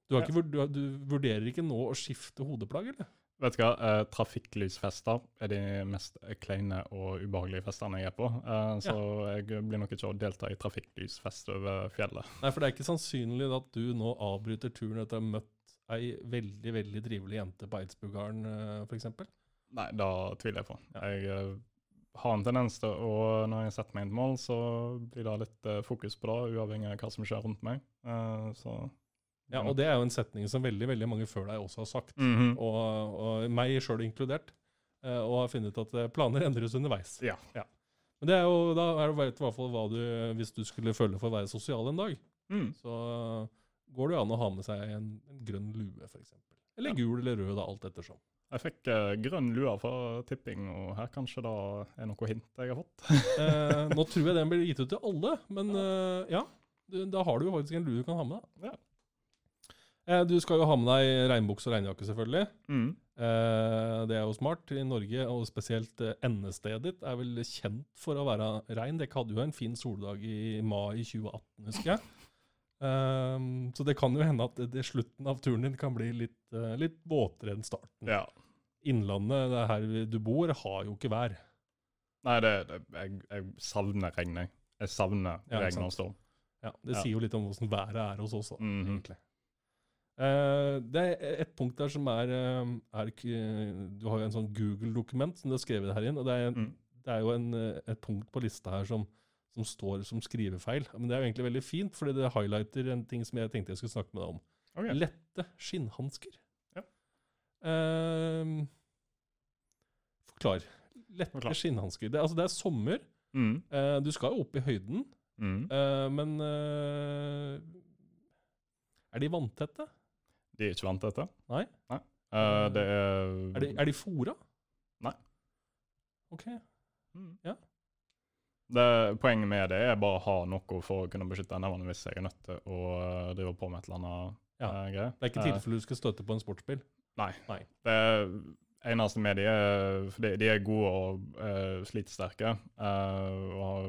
A: Du,
B: Ja.
A: du, du vurderer ikke nå å skifte hodeplagg, eller?
B: Vet du hva, uh, trafikklysfester er de mest kleine og ubehagelige festene jeg er på. Eh, så jeg blir nok ikke å delta i trafikklysfest over fjellet.
A: Nei, for det er ikke sannsynlig at du nå avbryter turen etter å ha møtt ei veldig veldig trivelig jente på Eidsbugarden, uh, f.eks.
B: Nei, da tviler jeg på. Jeg eh, har en tendens til å Når jeg setter meg et mål, så blir det litt eh, fokus på det, uavhengig av hva som skjer rundt meg. Eh, så
A: Ja, og det er jo en setning som veldig veldig mange før deg også har sagt,
B: Mhm.
A: og, og meg sjøl inkludert, eh, og har funnet at eh, planer endres underveis.
B: Ja.
A: Men det er jo, da er vet du i hvert fall hva du Hvis du skulle føle for å være sosial en dag,
B: Mm.
A: så går det jo an å ha med seg en, en grønn lue, f.eks. Eller
B: Ja.
A: gul eller rød, da, alt ettersom.
B: Jeg fikk eh, grønn lue fra tipping, og her kanskje da er noe hint jeg har fått.
A: Eh, nå tror jeg den blir gitt ut til alle, men eh, ja. Da har du jo faktisk en lue du kan ha med deg.
B: Ja.
A: Eh, du skal jo ha med deg regnbukse og regnjakke, selvfølgelig.
B: Mm.
A: Eh, det er jo smart. I Norge, og spesielt eh, endestedet ditt, er vel kjent for å være regn. Dere hadde jo en fin soldag i mai 2018, husker jeg. Eh, så det kan jo hende at det, det slutten av turen din kan bli litt, uh, litt våtere enn starten.
B: Ja.
A: Innlandet, det er her du bor, har jo ikke vær.
B: Nei, det, det, jeg, jeg savner regn, jeg. Jeg savner
A: Ja,
B: regn og storm.
A: Ja, Det
B: Ja.
A: sier jo litt om hvordan været er hos oss. mm
B: -hmm.
A: egentlig. Uh, det er et punkt der som er, eh, er Du har jo en sånn Google-dokument som du har skrevet her inn. og Det er,
B: Mm.
A: det er jo en, eh, et punkt på lista her som, som står som skrivefeil. Men det er jo egentlig veldig fint, fordi det highlighter en ting som jeg tenkte jeg skulle snakke med deg om.
B: Okay.
A: Lette skinnhansker.
B: Ja.
A: Eh, forklar. Lette
B: Forklar.
A: skinnhansker. Det, altså, det er sommer.
B: Mm.
A: Eh, du skal jo opp i høyden.
B: Mm.
A: Eh, men eh, Er de vanntette?
B: De er ikke vanntette. Nei?
A: Nei?
B: Uh, det er
A: Er de, er de fora?
B: Nei.
A: OK.
B: Mm.
A: Ja.
B: Det, poenget med det er bare å ha noe for å kunne beskytte nevene hvis jeg er nødt til å uh, drive på med et eller annet
A: Ja.
B: Uh, greie.
A: Det er ikke
B: Eh,
A: tilfelle du skal støtte på en sportsbil.
B: Det eneste med de er de, de er gode og uh, slitesterke. og har,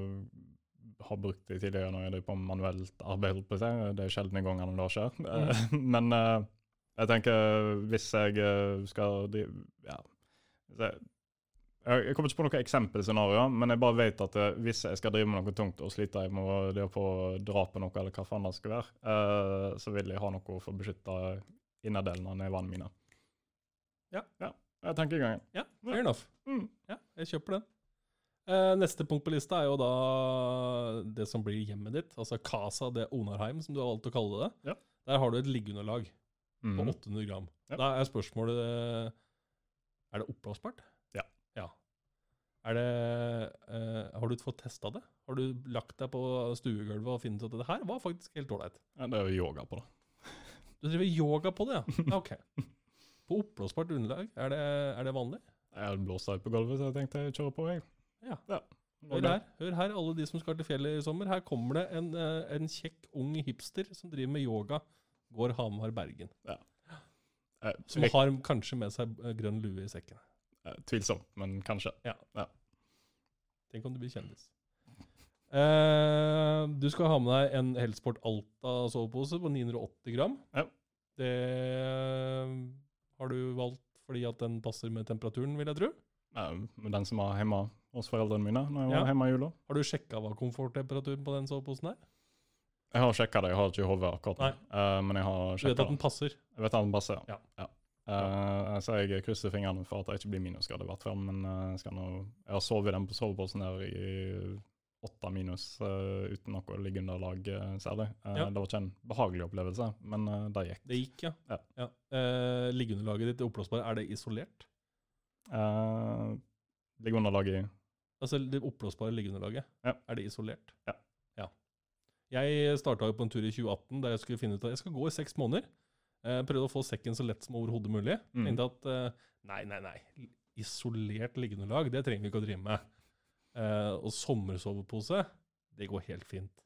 B: har brukt de tidligere når jeg driver på med manuelt arbeid. på seg. Det er sjeldne gangene det skjer. Mm. Men jeg tenker hvis jeg skal drive Ja. Jeg, kommer ikke på noe eksempelscenario, men jeg bare vet at eh, hvis jeg skal drive med noe tungt og slite jeg med det å få dra på noe, eller hva faen det skal være, eh, så vil jeg ha noe for å beskytte innerdelen av nevene mine.
A: Ja.
B: ja. Jeg tenker i gangen.
A: Ja, fair enough.
B: Mm.
A: Ja, jeg kjøper den. Eh, neste punkt på lista er jo da det som blir hjemmet ditt, altså Casa de Onarheim, som du har valgt å kalle det.
B: Ja.
A: Der har du et liggeunderlag på
B: Mhm.
A: 800 gram.
B: Ja.
A: Da er spørsmålet Er det oppblåsbart? Det uh, Har du fått testa det? Har du lagt deg på stuegulvet og funnet ut at det her var faktisk helt ålreit?
B: Ja, det er jo yoga på det.
A: Du driver yoga på det, ja? OK. På oppblåsbart underlag, er det, er det vanlig?
B: Jeg har blåst ut på gulvet, så jeg tenkte jeg kjører på, jeg.
A: Ja.
B: ja.
A: Hør her, hør her, alle de som skal til fjellet i sommer. Her kommer det en, eh, en kjekk, ung hipster som driver med yoga. Går Hamar-Bergen.
B: Ja.
A: Som har kanskje med seg eh, grønn lue i sekken.
B: Eh, Tvilsomt, men kanskje.
A: Tenk om du blir kjendis. Eh, du skal ha med deg en Helsport Alta sovepose på 980 gram.
B: Ja.
A: Det eh, har du valgt fordi at den passer med temperaturen, vil jeg tro.
B: Ja, med den som var hjemme hos foreldrene mine når jeg
A: Ja.
B: var hjemme i jula.
A: Har du sjekka hva komforttemperaturen på den soveposen er?
B: Jeg har sjekka det, jeg har ikke i hodet akkurat nå. Eh, men jeg har
A: Du vet at den passer?
B: Jeg vet at den passer,
A: Ja.
B: ja. Eh, så jeg krysser fingrene for at det ikke blir minusgrad i hvert fall. Men uh, nå, jeg har sovet i den på soveposen her i åtte minus uh, uten noe liggeunderlag uh, særlig. Eh,
A: Ja.
B: Det var ikke en behagelig opplevelse, men uh, det gikk.
A: Det gikk, ja.
B: Ja.
A: Eh, liggeunderlaget ditt, er oppblåsbart. er det isolert?
B: Uh, liggeunderlaget i
A: Altså det oppblåsbare liggeunderlaget,
B: Ja.
A: er det isolert?
B: Ja.
A: ja. Jeg starta på en tur i 2018 der jeg skulle finne ut at jeg skal gå i seks måneder. Eh, prøvde å få sekken så lett som overhodet mulig.
B: Mm.
A: Tenkte at eh, nei, nei, nei. Isolert liggende lag, det trenger vi ikke å drive med. Eh, og sommersovepose, det går helt fint.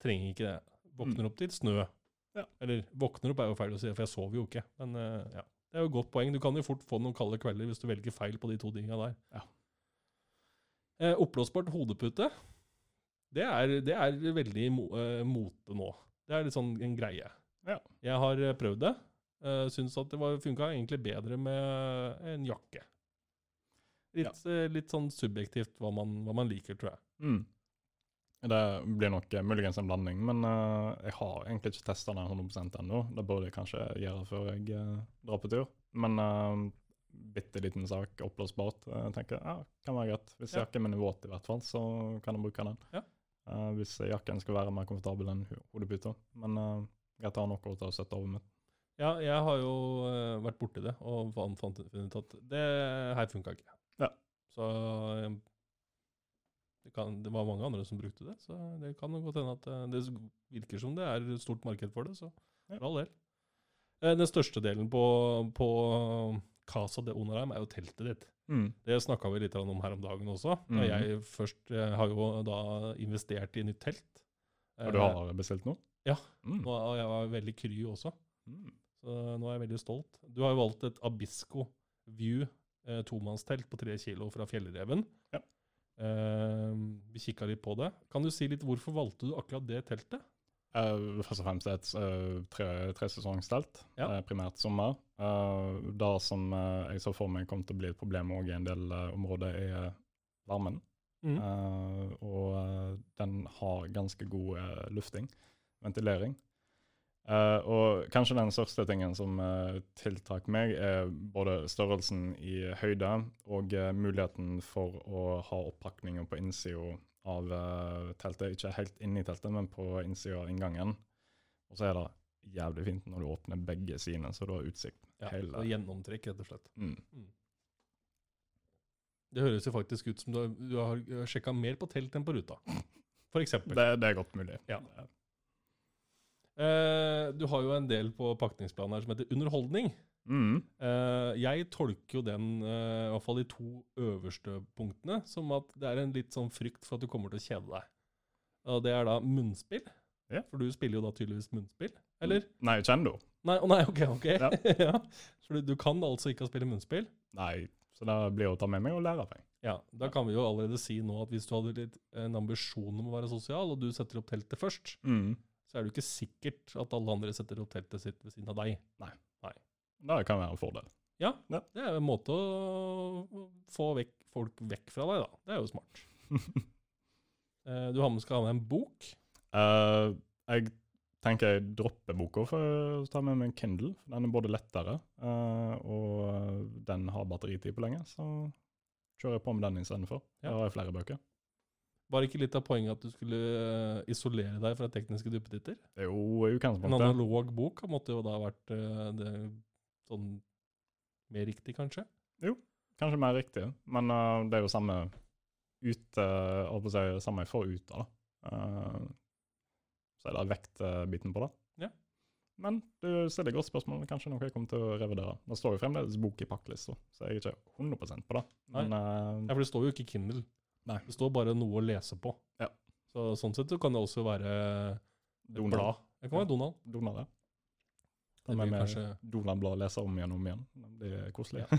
A: Trenger ikke det. Våkner opp til snø.
B: Mm. Ja.
A: Eller våkner opp er jo feil å si, for jeg sover jo ikke. Men ja, det er jo et godt poeng. Du kan jo fort få noen kalde kvelder hvis du velger feil på de to tinga der.
B: Ja.
A: Eh, oppblåsbart hodepute, det er, det er veldig mo, mote nå. Det er litt sånn en greie.
B: Ja.
A: Jeg har eh, prøvd det. Uh, syns at det funka egentlig bedre med en jakke. Litt, ja. litt sånn subjektivt hva man, hva man liker, tror jeg.
B: Mm. Det blir nok eh, muligens en blanding, men uh, jeg har egentlig ikke testa den 100 ennå. Det burde jeg kanskje gjøre før jeg uh, drar på tur. Men uh, bitte liten sak, oppblåsbart, Jeg tenker ja, kan være greit. Hvis
A: Ja.
B: jakken min er våt, i hvert fall, så kan jeg bruke den.
A: Ja.
B: Uh, hvis jakken skal være mer komfortabel enn ho- hodeputa. Men uh, greit tar noe å sette over med.
A: Ja, jeg har jo eh, vært borti det og fant, ut at det her funka ikke.
B: Ja.
A: Så eh, det, kan, det var mange andre som brukte det, så det kan godt hende at eh, det virker som det er et stort marked for det, så
B: Ja.
A: for all del. Den største delen på, på Casa de Onarheim er jo teltet ditt.
B: Mm.
A: Det snakka vi litt om her om dagen også.
B: Mhm.
A: jeg først jeg har jo da investert i nytt telt.
B: Har du har bestilt noe?
A: Ja.
B: Mm.
A: nå, og jeg var veldig kry også.
B: Mm.
A: Så nå er jeg veldig stolt. Du har jo valgt et Abisco View eh, tomannstelt på tre kilo fra Fjellreven.
B: Ja.
A: Eh, vi kikka litt på det. Kan du si litt hvorfor valgte du akkurat det teltet?
B: Uh, først og fremst et uh, tre, tresesongstelt,
A: Ja.
B: uh, primært sommer. Uh, det som uh, jeg så for meg kom til å bli et problem i en del områder, er varmen.
A: Mm.
B: Og den har ganske god lufting, ventilering. Uh, og kanskje den største tingen som uh, tiltrakk meg, er både størrelsen i høyde og uh, muligheten for å ha oppakninger på innsida av teltet. Ikke helt inni teltet, men på innsida av inngangen. Og så er det jævlig fint når du åpner begge sidene, så du har utsikt.
A: Ja,
B: hele-
A: Gjennomtrekk, rett og slett.
B: Mm.
A: Det høres jo faktisk ut som du har, du har sjekka mer på telt enn på ruta. Eksempel.
B: Det, det er godt mulig.
A: Ja. Eh, du har jo en del på pakningsplanen her som heter underholdning.
B: Mm.
A: Uh, jeg tolker jo den, uh, i hvert fall de to øverste punktene, som at det er en litt sånn frykt for at du kommer til å kjede deg. Og det er da munnspill.
B: Ja.
A: For du spiller jo da tydeligvis munnspill, eller?
B: Nei, kjendo.
A: Nei, oh, nei, ok, ok.
B: Ja.
A: Ja. For du, du kan altså ikke spille munnspill?
B: Nei, så da blir det å ta med meg og lære meg.
A: Ja, da kan vi jo allerede si nå at hvis du hadde litt, en ambisjon om å være sosial, og du setter opp teltet først,
B: Mm.
A: Så er det jo ikke sikkert at alle andre setter opp teltet sitt ved siden av deg. Nei. Nei.
B: Det kan være en fordel.
A: Ja,
B: Ja.
A: det er en måte å få vekk, folk vekk fra deg, da. Det er jo smart. Eh, du har med, skal ha med en bok.
B: Uh, jeg tenker jeg dropper boka for å ta med meg en Kindle. for Den er både lettere, uh, og den har batteritid på lenge, så kjører jeg på med den istedenfor.
A: Ja.
B: Jeg har jeg flere bøker.
A: Var det ikke litt av poenget at du skulle eh, isolere deg fra tekniske duppeditter?
B: Det er jo i
A: En analog bok måtte jo da vært eh, det, sånn mer riktig, kanskje?
B: Jo, kanskje mer riktig, men uh, det er jo samme ute, holdt på å si, samme jeg får ut av det. Uh, så er det vektbiten på det.
A: Ja.
B: Men du stiller godt spørsmål, kanskje noe jeg kommer til å revurdere. Det står jo fremdeles bok i pakkelista, så jeg er ikke 100% på det. Men eh,
A: Ja, for det står jo ikke Kindle.
B: Nei.
A: Det står bare noe å lese på.
B: Ja.
A: Så sånn sett så kan det også være et
B: Donald.
A: blad. Det kan være Donald.
B: Donald, ja.
A: Det blir kanskje
B: Donald-blad og lese om igjen og om igjen. Det er koselig.
A: Ja,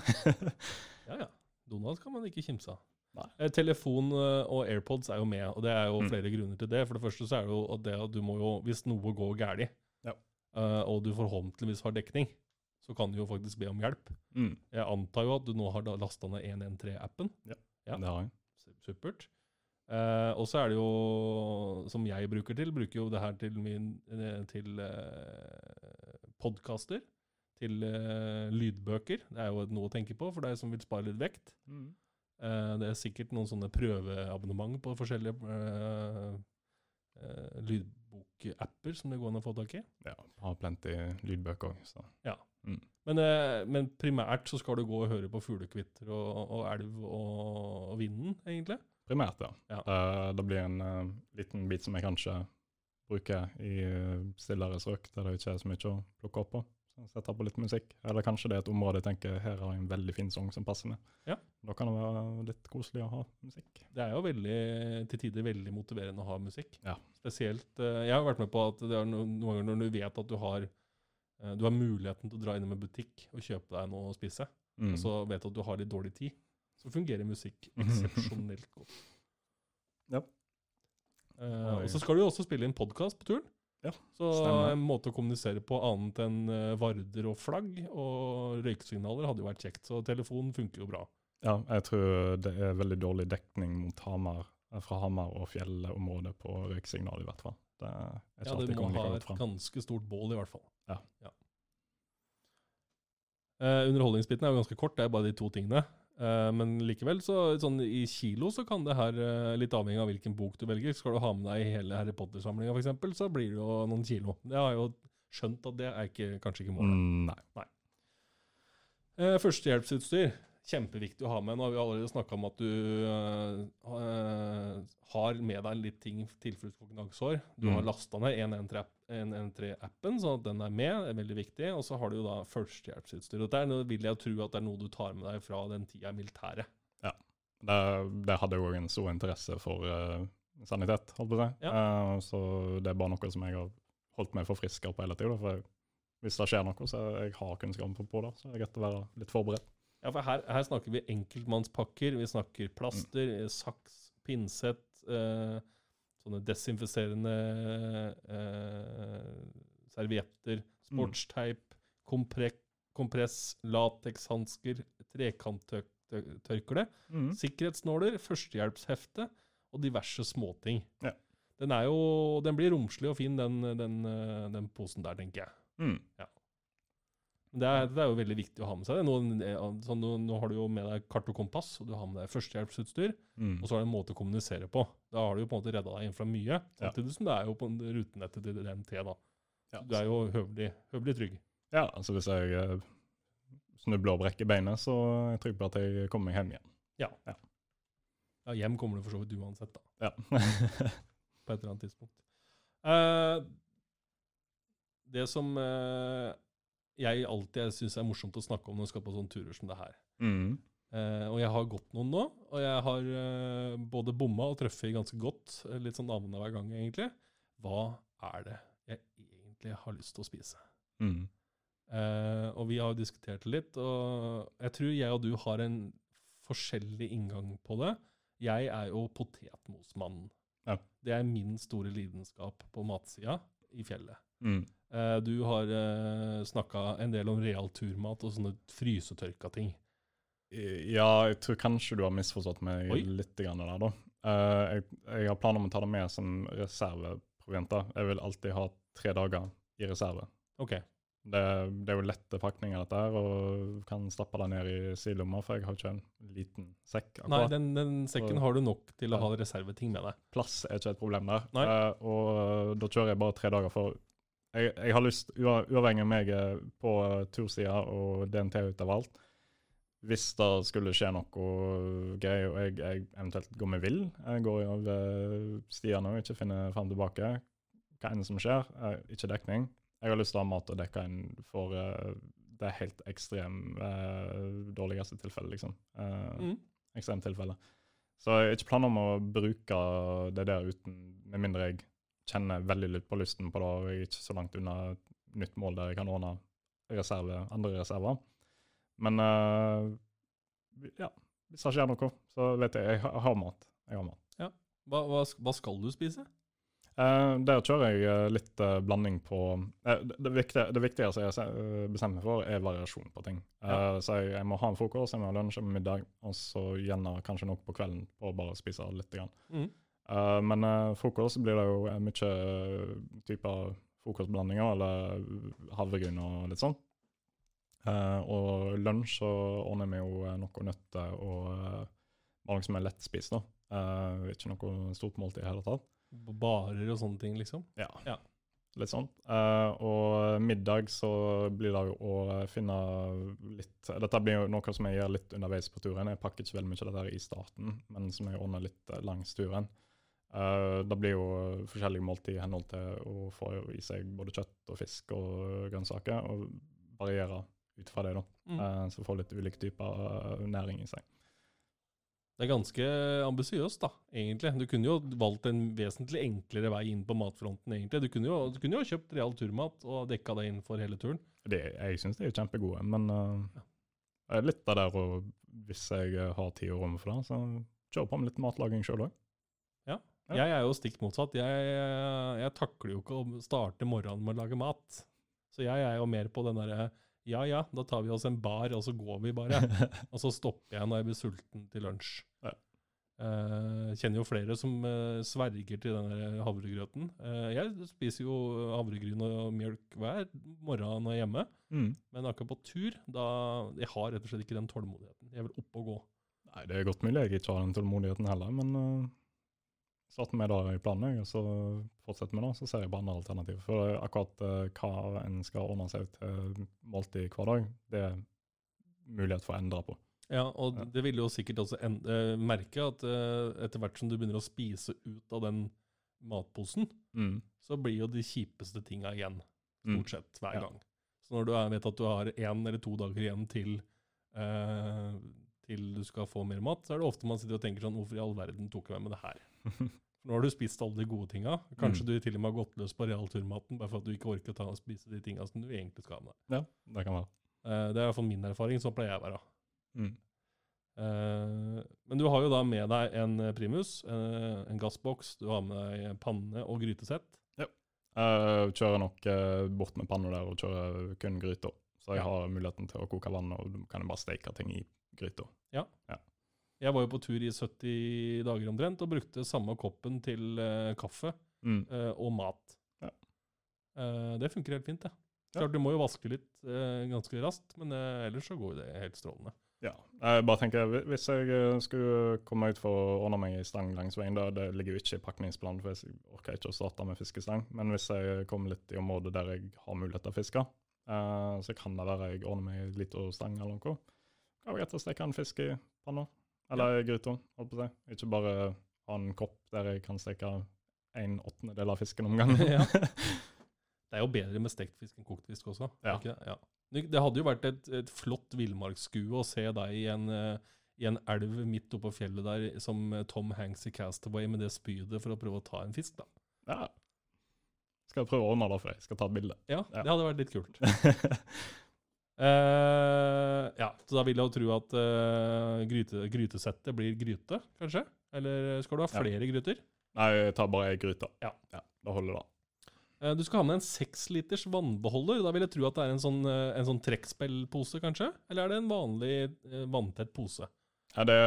A: ja. ja. Donald kan man ikke kimse av.
B: Nei.
A: Eh, Telefon eh, og AirPods er jo med, og det er jo
B: Mm.
A: flere grunner til det. For det første så er det jo at det at du må jo, hvis noe går galt,
B: Ja.
A: eh, og du forhåpentligvis har dekning, så kan du jo faktisk be om hjelp.
B: Mm.
A: Jeg antar jo at du nå har lasta ned 113-appen. Ja.
B: Det har jeg.
A: Supert. Eh, og så er det jo, som jeg bruker til, bruker jo det her til, min, eh, til eh, podkaster. Til eh, lydbøker. Det er jo noe å tenke på for deg som vil spare litt vekt.
B: Mm.
A: Eh, det er sikkert noen sånne prøveabonnement på forskjellige eh, eh, lydbokapper som det går an å få tak i.
B: Ja, har plenty lydbøker òg, så
A: Ja. eh, men primært så skal du gå og høre på fuglekvitter og, og elv og, og vinden, egentlig.
B: primært, ja.
A: Ja.
B: Eh, det blir en eh, liten bit som jeg kanskje bruker i stillere strøk, der det ikke er så mye å plukke opp på. Så Sette på litt musikk. Eller kanskje det er et område jeg tenker her har jeg en veldig fin sang som passer med.
A: Ja.
B: Da kan det være litt koselig å ha musikk.
A: Det er jo veldig, til tider veldig motiverende å ha musikk.
B: Ja.
A: Spesielt eh, Jeg har vært med på at det er noen ganger når du vet at du har eh, du har muligheten til å dra innom en butikk og kjøpe deg noe å spise,
B: Mm.
A: og så vet du at du har litt dårlig tid, så fungerer musikk eksepsjonelt godt.
B: Ja.
A: Eh, og så skal du jo også spille inn podkast på turen.
B: Ja,
A: Så
B: stemmer.
A: en måte å kommunisere på annet enn eh, varder og flagg og røyksignaler hadde jo vært kjekt. Så telefonen funker jo bra.
B: Ja, jeg tror det er veldig dårlig dekning mot Hamar, eh, fra Hamar og fjellområdet på røyksignal, i hvert fall. Det jeg
A: Ja, det må ha et ganske stort bål, i hvert fall.
B: Ja.
A: Eh, underholdningsbiten er jo ganske kort, det er bare de to tingene. Eh, men likevel, så sånn i kilo så kan det her, eh, litt avhengig av hvilken bok du velger, skal du ha med deg hele Harry Potter-samlinga f.eks., så blir det jo noen kilo. Jeg har jo skjønt at det er ikke, kanskje ikke målet.
B: Mm, nei.
A: Eh, førstehjelpsutstyr. Kjempeviktig å ha med. Nå har vi allerede snakka om at du eh, har med deg litt ting til for gnagsår. Du
B: Mm.
A: har lasta ned 113-appen, så at den er med. er veldig viktig. Og så har du jo da førstehjelpsutstyr. Og Der vil jeg tro at det er noe du tar med deg fra den tida i militæret.
B: Det, det hadde jo en stor interesse for uh, sanitet, holdt på å si. Eh, så det er bare noe som jeg har holdt meg forfriska på hele tida. For jeg, hvis det skjer noe, så jeg har kunnskap på det, så er det greit å være litt forberedt.
A: Ja, for her, her snakker vi enkeltmannspakker. Vi snakker plaster, mm. saks, pinsett, eh, sånne desinfiserende eh, servietter, sportsteip, kompre kompress, latekshansker, trekanttørkle,
B: Mm.
A: sikkerhetsnåler, førstehjelpshefte og diverse småting.
B: Ja.
A: Den, jo, den blir romslig og fin, den, den, eh, den posen der, tenker jeg.
B: Mm.
A: Det er, det er jo veldig viktig å ha med seg. det. Nå, eh, sånn, nå, nå har du jo med deg kart og kompass, og du har med deg førstehjelpsutstyr.
B: Mm.
A: Og så er det en måte å kommunisere på. Da har du jo på en måte redda deg inn fra mye. Samtidig som det er jo på en rutenettet til DNT, da.
B: Ja.
A: Du er jo høvelig, høvelig trygg.
B: ja, altså hvis jeg eh, snubler og brekker beinet, så er jeg trygg på at jeg kommer meg hjem igjen.
A: Ja, hjem kommer du for så vidt uansett, da.
B: Ja.
A: På et eller annet tidspunkt. Uh, det som eh, jeg alltid syns er morsomt å snakke om når du skal på sånne turer som det her.
B: mm.
A: Eh, og jeg har gått noen nå, og jeg har eh, både bomma og truffet ganske godt, eh, litt sånn annenhver gang egentlig. Hva er det jeg egentlig har lyst til å spise?
B: Mm.
A: Eh, og vi har jo diskutert det litt, og jeg tror jeg og du har en forskjellig inngang på det. Jeg er jo potetmosmannen.
B: Ja.
A: Det er min store lidenskap på matsida i fjellet.
B: Mm.
A: Eh, du har uh, snakka en del om real turmat og sånne frysetørka ting.
B: Ja, jeg tror kanskje du har misforstått meg
A: Oi.
B: litt grann der, da. Eh, jeg, jeg har planer om å ta det med som reserveprovienter. Jeg vil alltid ha tre dager i reserve.
A: OK.
B: Det, det er jo lette pakninger, dette her, og kan stappe det ned i sidelomma, for jeg har ikke en liten sekk.
A: Nei,
B: akkurat.
A: den, den sekken
B: Så-
A: har du nok til å ha reserveting med deg.
B: Plass er ikke et problem der.
A: Nei.
B: Eh, og eh, da kjører jeg bare tre dager for Jeg, jeg har lyst, uavhengig av jeg er på eh, tursida og DNT utover alt Hvis det skulle skje noe greier og jeg, jeg eventuelt går meg vill, jeg går over stiene og ikke finner fram tilbake, hva enn som skjer, eh, ikke dekning. Jeg har lyst til å ha mat og dekke inn for eh, det helt ekstremt eh, dårligste tilfellet, liksom. Eh,
A: Mm.
B: ekstremtilfelle. Så jeg har ikke planer om å bruke det der uten, med mindre jeg kjenner veldig litt på lysten på det, og jeg er ikke så langt unna et nytt mål der jeg kan ordne reserve, andre reserver. Men uh, ja, hvis det skjer noe, så vet jeg jeg har, mat. Jeg har mat.
A: Hva, hva, hva skal du spise?
B: Uh, der kjører jeg eh, litt uh, blanding på uh, det, det, viktige, det viktigste jeg eh, meg for, er variasjon på ting.
A: Ja.
B: Så jeg, jeg må ha en frokost, jeg må ha lunsj, jeg middag, og så gjerne kanskje noe på kvelden for å bare spise litt. Grann.
A: Mm.
B: Eh, men uh, frokost blir det jo eh, mye uh, typer frokostblandinger, eller havregryn og litt sånn. Uh, og lunsj så ordner vi jo noe nøtter og uh, noe som er lettspist. da. Eh, ikke noe stort måltid i hele tatt.
A: Barer og sånne ting, liksom?
B: Ja.
A: Ja.
B: Litt sånn. Uh, og middag så blir det jo å finne litt Dette blir jo noe som jeg gjør litt underveis på turen. Jeg pakker ikke veldig mye av dette her i starten, men som jeg ordner litt langs turen. Eh, det blir jo forskjellige måltid i henhold til å få i seg både kjøtt og fisk og grønnsaker, og variere ut fra det, da.
A: Mm.
B: Uh, så få litt ulike typer eh, næring i seg.
A: Det er ganske ambisiøst, da, egentlig. Du kunne jo valgt en vesentlig enklere vei inn på matfronten, egentlig. Du kunne jo, du kunne jo kjøpt real turmat og dekka det inn for hele turen.
B: Det, jeg syns de er kjempegode, men uh, litt av der og hvis jeg eh, har tid og rom for det, så kjør på med litt matlaging sjøl òg. Ja.
A: Jeg er jo stikk motsatt. Jeg, jeg takler jo ikke å starte morgenen med å lage mat. Så jeg er jo mer på den derre ja ja, da tar vi oss en bar, og så går vi bare. og så stopper jeg når jeg blir sulten til lunsj.
B: Ja.
A: Eh, kjenner jo flere som eh, sverger til den havregrøten. Eh, jeg spiser jo havregryn og mjølk hver morgen når jeg er hjemme.
B: Mm.
A: Men akkurat på tur, da Jeg har rett og slett ikke den tålmodigheten. Jeg vil opp og gå.
B: Nei, det er godt mulig jeg ikke har den tålmodigheten heller, men starter med det i planen, og så fortsetter vi nå. så ser jeg på andre alternativer. For akkurat uh, hva en skal ordne seg til måltid hver dag, det er mulighet for å endre på.
A: Ja, og det vil jo sikkert også en, eh, merke at eh, etter hvert som du begynner å spise ut av den matposen,
B: Mm.
A: så blir jo de kjipeste tinga igjen,
B: Mm.
A: stort sett, hver
B: Ja.
A: gang. Så når du vet at du har én eller to dager igjen til, eh, til du skal få mer mat, så er det ofte man sitter og tenker sånn Hvorfor i all verden tok jeg med meg det her? Nå har du spist alle de gode tinga. Kanskje
B: Mm.
A: du til og med har gått løs på realturmaten bare for at du ikke orker å ta og spise de tinga som du egentlig skal ha med.
B: Ja, det kan være.
A: Eh, det er i hvert fall min erfaring. Sånn pleier jeg å være.
B: Mm.
A: Eh, men du har jo da med deg en eh, primus, en gassboks, du har med deg panne og grytesett. Ja.
B: Jeg kjører nok bort med panna der og kjører kun gryta. Så jeg
A: Ja.
B: har muligheten til å koke vann, og du kan bare steke ting i gryta.
A: Jeg var jo på tur i 70 dager omtrent og brukte samme koppen til uh, kaffe
B: Mm.
A: uh, og mat.
B: Ja.
A: Uh, det funker helt fint, det.
B: Ja.
A: Klart Du må jo vaske litt ganske raskt, men ellers så går det helt strålende.
B: Ja. Jeg bare tenker, Hvis jeg skulle komme ut for å ordne meg i stang langs veien, da, det ligger jo ikke i pakningsplanen, for jeg orker ikke å starte med fiskestang. Men hvis jeg kommer litt i området der jeg har mulighet til å fiske, så kan det være jeg ordner meg litt lita stang eller noe. Kan jeg rett og slett steke en fisk i panna, eller ja. gryta, holdt på å si. Ikke bare ha en kopp der jeg kan steke en åttendedel av fisken om gangen.
A: Ja. Det er jo bedre med stekt fisk enn kokt fisk også.
B: Ja.
A: Ikke det? Ja. Det hadde jo vært et, et flott villmarksskue å se deg i en, eh, i en elv midt oppå fjellet der som Tom Hanks i Castaway med det spydet for å prøve å ta en fisk, da.
B: Ja. Skal jeg prøve å ordne det for deg. Skal ta et bilde.
A: Ja,
B: Ja.
A: det hadde vært litt kult. Eh, ja, så da vil jeg jo tro at uh, gryte, grytesettet blir gryte, kanskje? Eller skal du ha
B: Ja.
A: flere gryter?
B: Nei, jeg tar bare ei gryte.
A: Ja.
B: Da holder det.
A: Uh, du skal ha med en seksliters vannbeholder. Da vil jeg tro at det er en sånn, en sånn trekkspillpose, kanskje? Eller er det en vanlig vanntett pose?
B: Ja, det,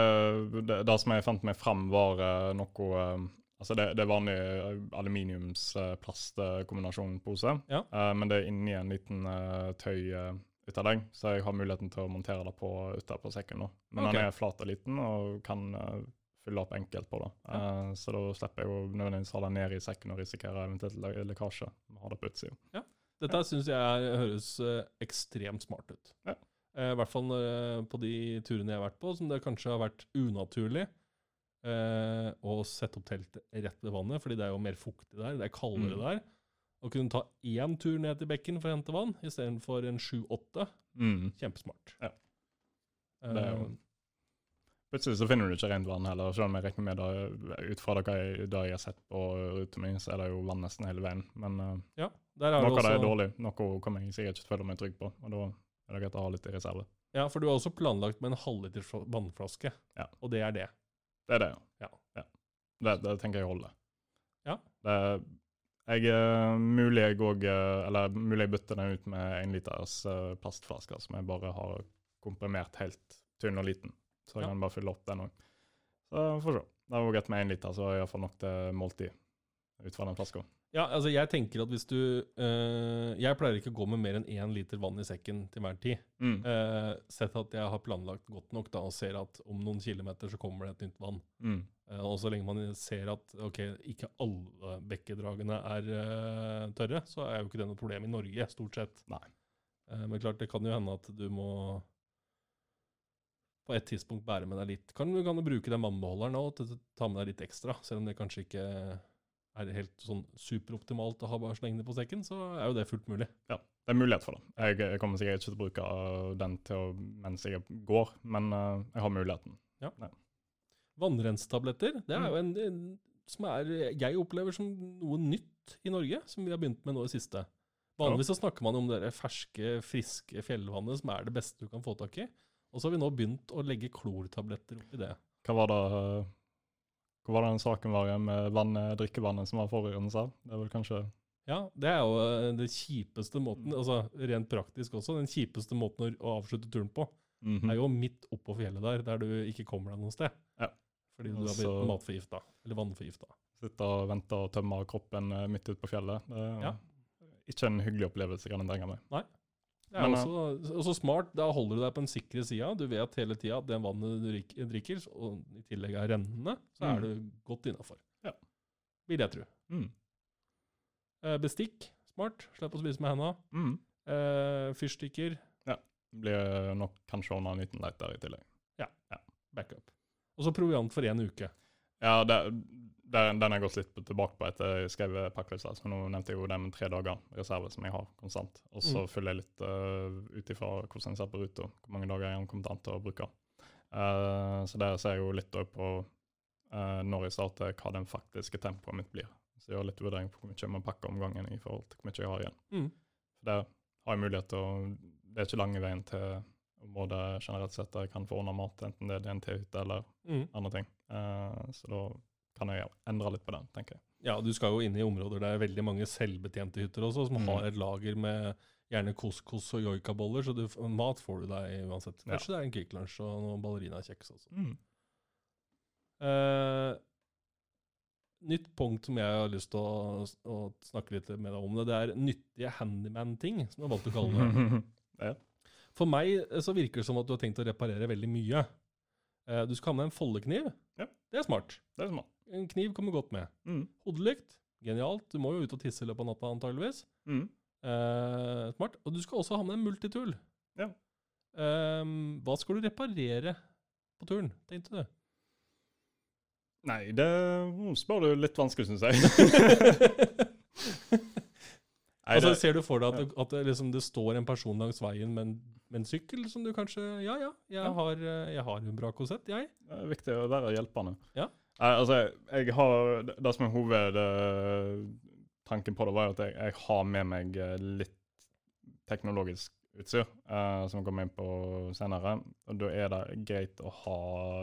B: det, det som jeg fant meg fram, var noe Altså, det, det er vanlig uh, aluminiums-plastkombinasjonpose,
A: Ja.
B: Men det er inni en liten tøy uh, ut av den, så jeg har muligheten til å montere det på utapå sekken nå. Men
A: okay.
B: den er flat og liten og kan eh, fylle opp enkelt på det. Eh, så da slipper jeg jo nødvendigvis ha den ned i sekken og risikere eventuelt le lekkasje. Ha det på utsida.
A: Dette syns jeg høres uh, ekstremt smart ut.
B: Ja.
A: Uh, I hvert fall på de turene jeg har vært på, som det kanskje har vært unaturlig å sette opp teltet rett ved vannet, fordi det er jo mer fuktig der, det er kaldere
B: Mm.
A: der. Å kunne ta én tur ned til bekken for å hente vann istedenfor en sju-åtte,
B: Mm.
A: kjempesmart.
B: Ja. Det er jo-
A: Eh,
B: Plutselig så finner du ikke rent vann heller. Selv om jeg regner med det, ut fra det jeg, det jeg har sett på ruta mi, så er det jo vann nesten hele veien. Men eh,
A: ja,
B: noe
A: også...
B: av det er dårlig. Noe kommer jeg sikkert ikke føle meg trygg på. Og da er det greit å ha litt i reserve.
A: ja, for du har også planlagt med en halvliters fla- vannflaske,
B: Ja.
A: og det er det.
B: Det er det,
A: Ja.
B: Det, det tenker jeg holder.
A: Ja.
B: Det, jeg, eh, mulig jeg òg Eller mulig jeg bytter den ut med en liters eh, plastflasker som jeg bare har komprimert helt tynn og liten. Så jeg
A: Ja.
B: kan bare fylle opp den òg. Så får vi se. Det er òg greit med én liter, så er iallfall nok til måltid ut fra den flaska.
A: Ja, altså jeg tenker at hvis du eh, Jeg pleier ikke å gå med mer enn én liter vann i sekken til hver tid.
B: Mm.
A: Uh, sett at jeg har planlagt godt nok da, og ser at om noen kilometer så kommer det et nytt vann.
B: Mm.
A: Uh, og så lenge man ser at ok, ikke alle bekkedragene er uh, tørre, så er jo ikke det noe problem i Norge, stort sett. Men klart, det kan jo hende at du må på et tidspunkt bære med deg litt. Kan kan du bruke den vannbeholderen òg ta med deg litt ekstra, selv om det kanskje ikke er helt sånn superoptimalt å ha bare slengende på sekken, så er jo det fullt mulig.
B: Ja, Det er mulighet for det. Jeg, kommer sikkert ikke til å bruke den til å, mens jeg går, men uh, jeg har muligheten.
A: Vannrensetabletter, det er jo en, en som er, jeg opplever som noe nytt i Norge, som vi har begynt med nå i siste. Vanligvis så snakker man om det ferske, friske fjellvannet som er det beste du kan få tak i. Og så har vi nå begynt å legge klortabletter oppi det.
B: Hva var det Hva var den saken var igjen med vann, drikkevannet som var forurensa? Det er vel kanskje
A: Ja, det er jo den kjipeste måten,
B: Mm.
A: altså rent praktisk også, den kjipeste måten å- avslutte turen på,
B: Mhm.
A: er jo midt oppå fjellet der, der du ikke kommer deg noe sted.
B: Ja.
A: Fordi du har blitt matforgifta, eller vannforgifta.
B: Sitte og vente og tømme kroppen eh, midt ute på fjellet. Det er
A: Ja.
B: ikke en hyggelig opplevelse, kan jeg tenke meg.
A: Det er
B: Men,
A: også, også smart, da holder du deg på den sikre sida. Du vet hele tida at det vannet du drikker, og i tillegg er rennende, så
B: Mm.
A: er du godt innafor.
B: Ja.
A: Vil jeg tro.
B: Mm.
A: Eh, bestikk, smart. Slipp å spise med henda.
B: Mm.
A: Eh, fyrstikker,
B: Blir nok kanskje ordna en liten leit der i tillegg.
A: Ja, backup. Og så proviant for én uke.
B: Ja, det, det, den har jeg gått litt tilbake på etter jeg skrev pakkelista. Så nå nevnte jeg jo det med tre dager reserve som jeg har konstant. Og så
A: Mm.
B: følger jeg litt uh, ut ifra hvordan jeg ser på ruta, hvor mange dager jeg kommer an til å bruke. Uh, så der ser jeg jo litt på uh, når jeg starter, hva den faktiske tempoet mitt blir. Så jeg gjør litt vurdering på hvor mye jeg må pakke om gangen i forhold til hvor mye jeg har igjen.
A: Mm.
B: For der har jeg mulighet til å Det er ikke lange veien til området generelt sett der jeg kan få ordna mat, enten det er DNT-hytte eller
A: Mm.
B: andre ting. Uh, så da kan jeg endre litt på den, tenker jeg.
A: Ja, du skal jo inn i områder der det er veldig mange selvbetjente hytter også, som
B: Mm.
A: har et lager med gjerne couscous og joikaboller, så du, mat får du deg uansett.
B: Ja.
A: Kanskje det er en Kvikk Lunsj og noen ballerinakjeks også.
B: Mm.
A: Uh, nytt punkt som jeg har lyst til å, å snakke litt med deg om, det, det er nyttige handyman-ting, som jeg har valgt å kalle det. For meg eh, så virker det som at du har tenkt å reparere veldig mye. Eh, du skal ha med en foldekniv.
B: Ja.
A: Det er smart.
B: det er smart.
A: En kniv kommer godt med.
B: Mm.
A: Hodelykt, genialt. Du må jo ut og tisse i løpet av natta antageligvis.
B: Mm.
A: Eh, smart. Og du skal også ha med en multitool.
B: Ja.
A: Eh, hva skal du reparere på turen, tenkte du?
B: Nei, det spør du litt vanskelig, syns jeg. Nei,
A: altså, ser du for deg at, det, at det, liksom, det står en person langs veien med en, med en sykkel som du kanskje Ja, ja, jeg. Har, eh, jeg har en bra korsett, jeg.
B: det er viktig å være hjelpende.
A: Ja.
B: Altså, jeg har Det, som er hovedtanken på det, var at jeg, jeg har med meg eh, litt teknologisk utstyr, uh, som jeg kommer inn på senere. Og da er det greit å ha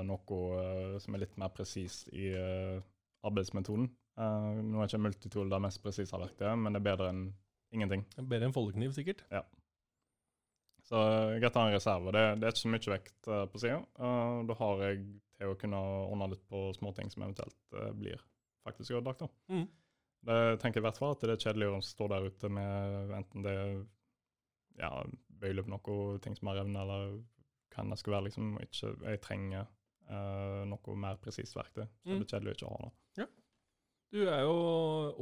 B: noe uh, som er litt mer presist i uh, arbeidsmetoden. Nå er ikke multitool det mest presise verktøyet, men det er bedre enn ingenting.
A: Bedre enn foldekniv, sikkert.
B: Ja. Så greit å ha en reserve. Det, det er ikke så mye vekt på sida. da har jeg til å kunne ordne litt på småting som eventuelt eh, blir faktisk ødelagt. da.
A: Mm.
B: Det tenker i hvert fall at det er kjedelig å stå der ute med enten det er ja, bøyle på noe, ting som har revnet, eller hva det skulle være. liksom, ikke, Jeg trenger uh, noe mer presist verktøy. Så
A: Mm.
B: det er kjedelig å ikke ha det.
A: Du er jo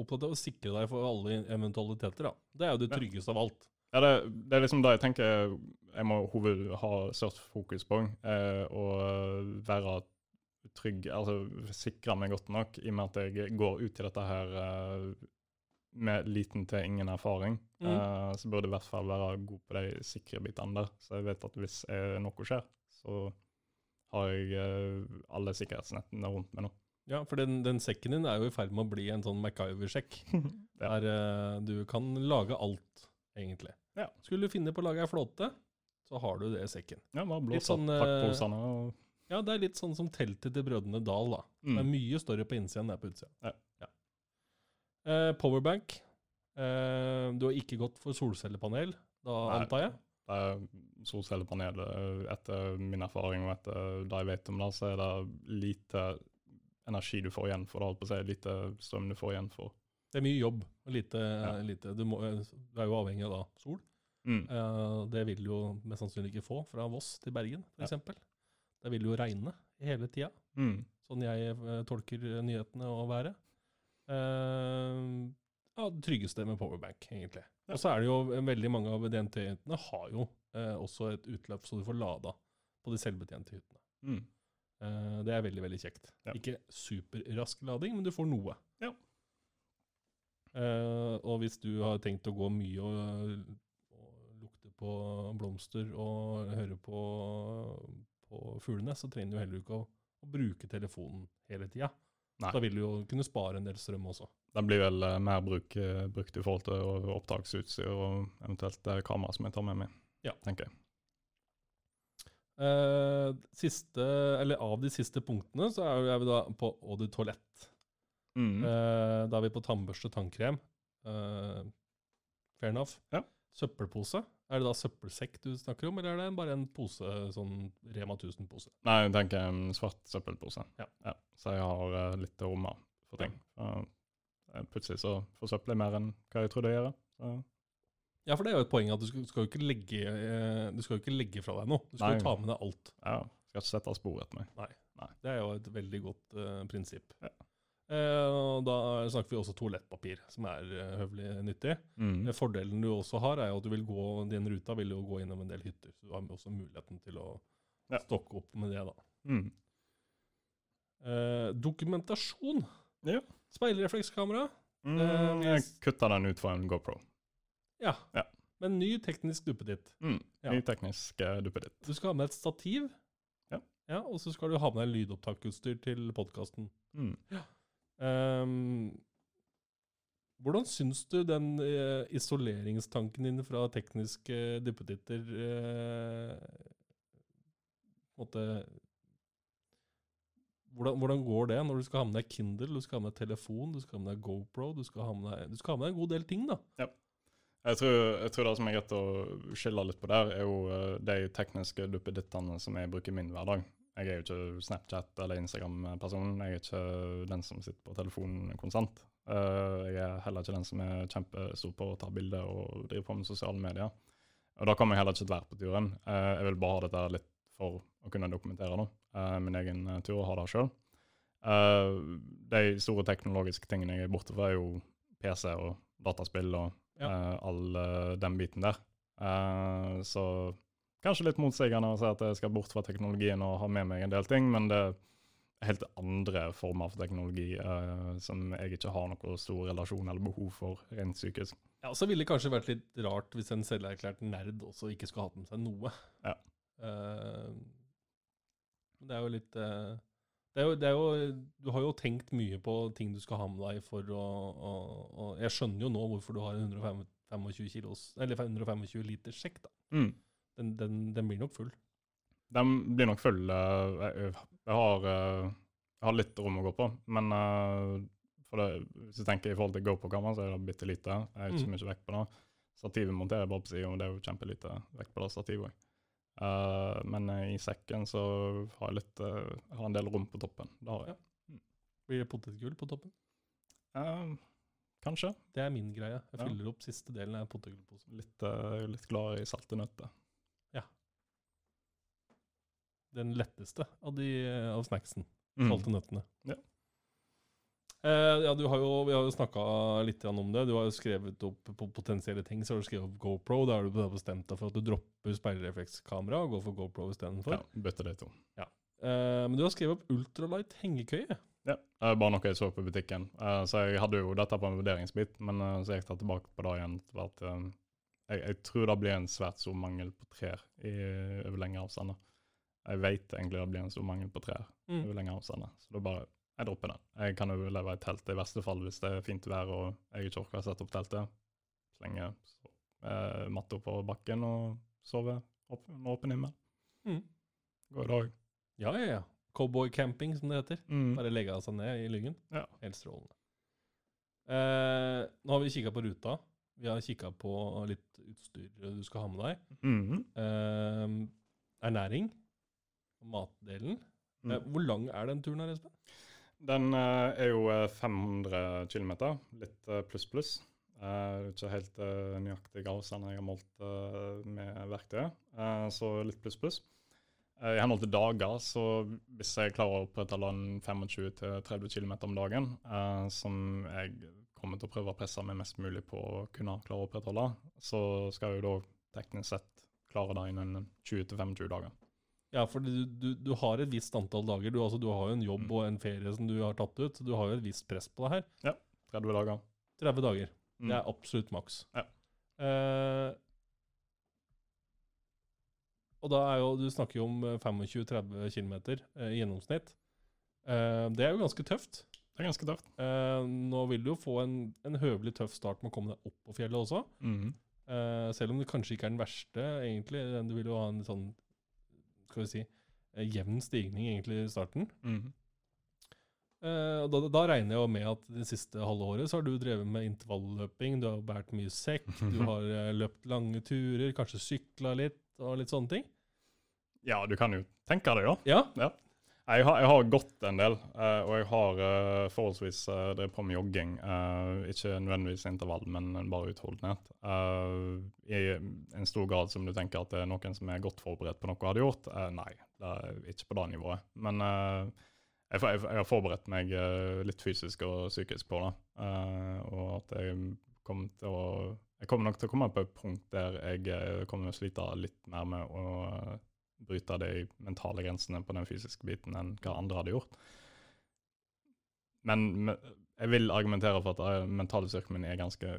A: opptatt av å sikre deg for alle eventualiteter, da. Det er jo det
B: Ja.
A: tryggeste av alt.
B: Ja, det, det er liksom det jeg tenker jeg må hoved ha størst fokus på. Eh, og være trygg, altså sikre meg godt nok, i og med at jeg går ut i dette her eh, med liten til ingen erfaring.
A: Mm.
B: Eh, så burde jeg i hvert fall være god på de sikre bitene der. Så jeg vet at hvis eh, noe skjer, så har jeg eh, alle sikkerhetsnettene rundt meg nå.
A: Ja, for den, den sekken din er jo i ferd med å bli en sånn MacGyver-sekk.
B: Ja.
A: Der eh, du kan lage alt, egentlig.
B: Ja.
A: Skulle du finne på å lage ei flåte, så har du det i sekken.
B: Ja, bare
A: Litt sånn, eh,
B: pakkposene og
A: Ja, det er litt sånn som teltet til Brødrene Dal, da. Det er
B: mm.
A: mye større på innsida enn det er på utsida.
B: Ja.
A: Eh, powerbank. Eh, du har ikke gått for solcellepanel, da
B: Nei.
A: antar jeg?
B: Det er solcellepanel. eh, Etter min erfaring og etter det jeg vet om det, så er det lite energi du får igjen for det. Lite strøm du får igjen for.
A: Det er mye jobb. Lite,
B: Ja.
A: lite du, må, du er jo avhengig av da, sol.
B: Mm.
A: Uh, det vil du jo mest sannsynlig ikke få fra Voss til Bergen,
B: Ja.
A: f.eks. eksempel. Det vil jo regne hele tida,
B: Mm.
A: sånn jeg uh, tolker nyhetene og været. Uh, ja, det tryggeste med powerbank, egentlig.
B: Ja.
A: Og så er det jo eh, veldig mange av DNT-hyttene har jo eh, også et utløp så du får lada på de selvbetjente hyttene.
B: Mm.
A: Eh, det er veldig, veldig kjekt.
B: Ja.
A: Ikke superrask lading, men du får noe.
B: Ja.
A: Eh, og hvis du har tenkt å gå mye og, og lukte på blomster og høre på, på fuglene, så trenger du heller ikke å, å bruke telefonen hele tida. Da vil du jo kunne spare en del strøm også.
B: Den blir vel eh, mer bruk, eh, brukt i forhold til opptaksutstyr og eventuelt kamera som jeg tar med meg,
A: Ja.
B: tenker jeg.
A: Eh, siste, eller av de siste punktene så er vi- er vi da på eau de toilette.
B: Mm.
A: Uh, da er vi på tannbørste, tannkrem. Uh, fair enough.
B: Ja.
A: Søppelpose. Er det da søppelsekk du snakker om, eller er det bare en pose, sånn Rema 1000-pose?
B: Nei, jeg tenker en svart søppelpose.
A: Ja.
B: Så jeg har uh, litt rommer for ting. Eh, plutselig så forsøpler jeg mer enn hva jeg trodde jeg gjør. Så,
A: Ja, for det er jo et poeng at du skal, skal jo ikke legge, du skal jo ikke legge fra deg noe. Du skal
B: Nei.
A: jo ta med deg alt.
B: ja, skal ikke sette spor etter meg.
A: nei, Det er jo et veldig godt uh, prinsipp.
B: Ja.
A: Eh, og da snakker vi også toalettpapir, som er eh, høvelig nyttig.
B: Mm.
A: Eh, Fordelen du også har, er jo at du vil gå, din ruta vil jo gå innom en del hytter. Så du har også muligheten til å
B: Ja.
A: stokke opp med det, da.
B: Mm.
A: Eh, dokumentasjon.
B: Ja.
A: Speilreflekskamera.
B: Mm,
A: Eh,
B: jeg kutta den ut fra en GoPro.
A: Ja.
B: Ja.
A: Men ny teknisk duppeditt.
B: Mm.
A: Ja.
B: Ny teknisk uh, duppeditt.
A: Du skal ha med et stativ.
B: Ja.
A: ja og så skal du ha med deg lydopptakutstyr til podkasten.
B: Mm.
A: Ehm, hvordan syns du den uh, isoleringstanken din fra tekniske duppetitter eh, på hvordan, hvordan går det når du skal ha med deg Kindle, du skal ha med deg telefon, du skal ha med deg GoPro, du skal ha med deg, du skal ha med deg en god del ting, da.
B: Jeg tror, jeg tror det som er greit å skille litt på der, er jo eh, de tekniske duppedittene som jeg bruker i min hverdag. Jeg er jo ikke Snapchat- eller Instagram-personen. Jeg er ikke den som sitter på telefonen konstant. Eh, jeg er heller ikke den som er kjempestor på å ta bilder og drive på med sosiale medier. Og da kommer jeg heller ikke til å være på turen. Eh, jeg vil bare ha dette litt for å kunne dokumentere da, eh, min egen tur og ha det sjøl. de store teknologiske tingene jeg er borte fra, er jo PC og dataspill og
A: Ja.
B: all den biten der. Så kanskje litt motsigende å si at jeg skal bort fra teknologien og ha med meg en del ting, men det er helt andre former for teknologi eh, som jeg ikke har noen stor relasjon eller behov for rent psykisk.
A: Ja, Så ville det kanskje vært litt rart hvis en selverklært nerd også ikke skulle hatt med seg noe.
B: Ja.
A: Eh, det er jo litt eh, det er jo, det er jo, Du har jo tenkt mye på ting du skal ha med deg for å, å, å Jeg skjønner jo nå hvorfor du har en 125 kilos, eller 125 liters sjekk, da.
B: Mm.
A: Den, den, den blir nok full.
B: Den blir nok full. eh, Jeg, jeg, har, eh, jeg har litt rom å gå på, men eh, det, hvis jeg tenker i forhold til GoPro-kamera, så er det bitte lite. Jeg har ikke så
A: Mm.
B: mye vekt på det. Stativet monterer jeg bare på siden, og det er jo kjempelite vekt på det stativet òg. men eh, i sekken så har jeg litt uh, jeg har en del rom på toppen. Det har jeg.
A: Blir det potetgull på toppen?
B: Uh, kanskje.
A: Det er min greie. Jeg
B: Ja.
A: fyller opp siste delen av potetgullposen.
B: Litt, litt glad i salte nøtter.
A: Den letteste av, de, av snacksen.
B: Mm.
A: Salte nøttene.
B: Ja.
A: Eh, ja, du har jo, vi har jo snakka litt om det. Du har jo skrevet opp på potensielle ting. Så har du skrevet opp GoPro. Da har du bestemt deg for at du dropper speilreflekskamera og går for GoPro istedenfor.
B: Ja, bytte de to.
A: Eh, men du har skrevet opp ultralight hengekøye.
B: Ja, det er bare noe jeg så på butikken. Eh, så jeg hadde jo dette på en vurderingsbit, men eh, så gikk jeg tilbake på det igjen. At, eh, jeg, jeg tror det blir en svært stor mangel på trær i, over lengre avstander. Jeg vet egentlig det blir en stor mangel på trær
A: Mm.
B: lenger avstand, avstander. Så da bare jeg dropper den. Jeg kan jo leve i telt i verste fall hvis det er fint vær og jeg ikke orker å sette opp teltet. Slenge så, eh, matta på bakken og sove opp, under åpen himmel.
A: Mm.
B: Går det òg.
A: Ja, ja, ja. Cowboycamping, som det heter.
B: Mm.
A: Bare legge seg ned i lyggen.
B: Ja.
A: Helt strålende. Eh, nå har vi kikka på ruta. Vi har kikka på litt utstyr du skal ha med deg.
B: Mhm.
A: Eh, ernæring. Matdelen.
B: Mm.
A: Eh, hvor lang er den turen her, Espen?
B: Den eh, er jo eh, 500 km, litt pluss, pluss. er ikke helt eh, nøyaktig avstand jeg har målt eh, med verktøyet, eh, så litt pluss pluss. Eh, I henhold til dager, så hvis jeg klarer å opprettholde 25-30 km om dagen, eh, som jeg kommer til å prøve å presse meg mest mulig på å kunne klare å opprettholde, så skal jeg jo da teknisk sett klare det innen 20-25 dager.
A: Ja, for du, du, du har et visst antall dager. Du, altså, du har jo en jobb
B: Mm.
A: og en ferie som du har tatt ut. Du har jo et visst press på det her.
B: 30 dager.
A: 30 dager.
B: Mm.
A: Det er absolutt maks.
B: Ja.
A: Eh, og da er jo Du snakker jo om eh, 25-30 km eh, i gjennomsnitt. Eh, det er jo ganske tøft.
B: Det er ganske tøft.
A: Eh, nå vil du jo få en, en høvelig tøff start med å komme deg opp på fjellet også.
B: Mm.
A: Eh, selv om det kanskje ikke er den verste, egentlig. Du vil jo ha en sånn skal vi si, eh, jevn stigning egentlig i starten. Mm. Og da, da regner jeg jo med at det siste halve året så har du drevet med intervalløping, du har båret mye sekk, du har uh, løpt lange turer, kanskje sykla litt og litt sånne ting.
B: Ja, du kan jo tenke deg, da.
A: Ja,
B: Jeg har, jeg har gått en del, eh, og jeg har eh, forholdsvis uh, drevet på med jogging. eh, ikke nødvendigvis intervall, men bare utholdenhet. Eh, I en stor grad som du tenker at det er noen som er godt forberedt på noe jeg hadde gjort. Eh, nei, det er ikke på det nivået. Men eh, jeg, jeg, jeg har forberedt meg eh, litt fysisk og psykisk på det. eh, og at jeg kommer til å Jeg kommer nok til å komme på et punkt der jeg eh, kommer til å slite litt mer med å eh, bryte de mentale grensene på den fysiske biten enn hva andre hadde gjort. Men jeg vil argumentere for at mentalstyrken mentale styrken min er ganske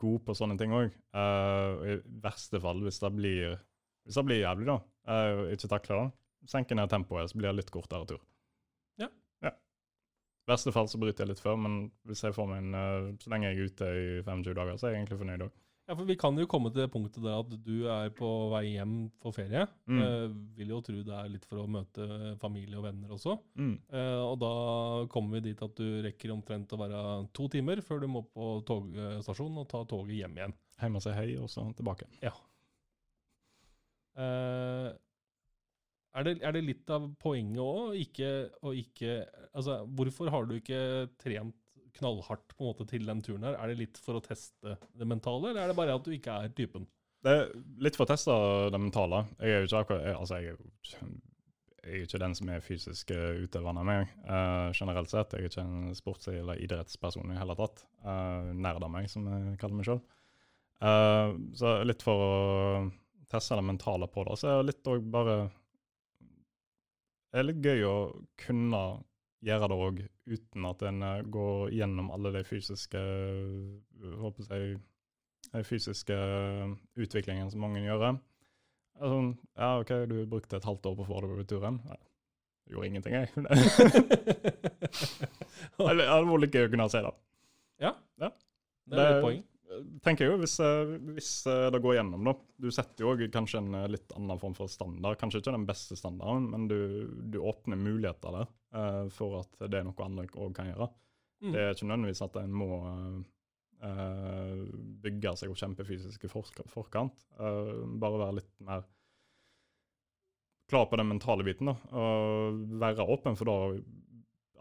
B: god på sånne ting òg. I verste fall, hvis det blir, hvis det blir jævlig, da, uh, ikke takler det, senker ned tempoet, så blir det litt kortere tur.
A: Ja.
B: ja. I verste fall så bryter jeg litt før, men hvis jeg får meg en, eh, så lenge jeg er ute i 25 dager, så er jeg egentlig fornøyd òg.
A: Ja, for vi kan jo komme til det punktet der at du er på vei hjem for ferie.
B: Mm.
A: Eh, vil jo tro det er litt for å møte familie og venner også.
B: Mm.
A: Eh, og da kommer vi dit at du rekker omtrent å være to timer før du må på togstasjonen og ta toget hjem igjen.
B: Hjemme og si hei, og så tilbake.
A: Eh, er, det, er det litt av poenget òg? Ikke, å ikke Altså, hvorfor har du ikke trent knallhardt på en måte til den turen her? Er det litt for å teste det mentale, eller er det bare at du ikke er typen?
B: Det er litt for å teste det mentale. Jeg er jo ikke altså jeg er jo jeg er ikke den som er fysisk eh, utøvende av meg, uh, generelt sett. Jeg er ikke en sports- eller idrettsperson i hele tatt. Uh, nerd av meg, som jeg kaller meg sjøl. så litt for å teste det mentale på det. Så er det litt òg bare Det er litt gøy å kunne gjøre det òg uten at en eh, går gjennom alle de fysiske eh, håper jeg, de fysiske utviklingen som mange gjør. Altså, ja, OK, du brukte et halvt år på å få det på turen. Jeg gjorde ingenting, jeg. Ja, det var litt gøy å kunne si det.
A: ja.
B: Ja.
A: Det er et poeng.
B: Tenker jeg jo, hvis, eh, hvis eh, det går gjennom, da. Du setter jo kanskje en eh, litt annen form for standard. Kanskje ikke den beste standarden, men du, du åpner muligheter der uh, for at det er noe andre òg kan gjøre.
A: Mm.
B: Det er ikke nødvendigvis at en må uh, bygge seg opp kjempefysisk i forkant. Uh, bare være litt mer klar på den mentale biten. da, Og være åpen for da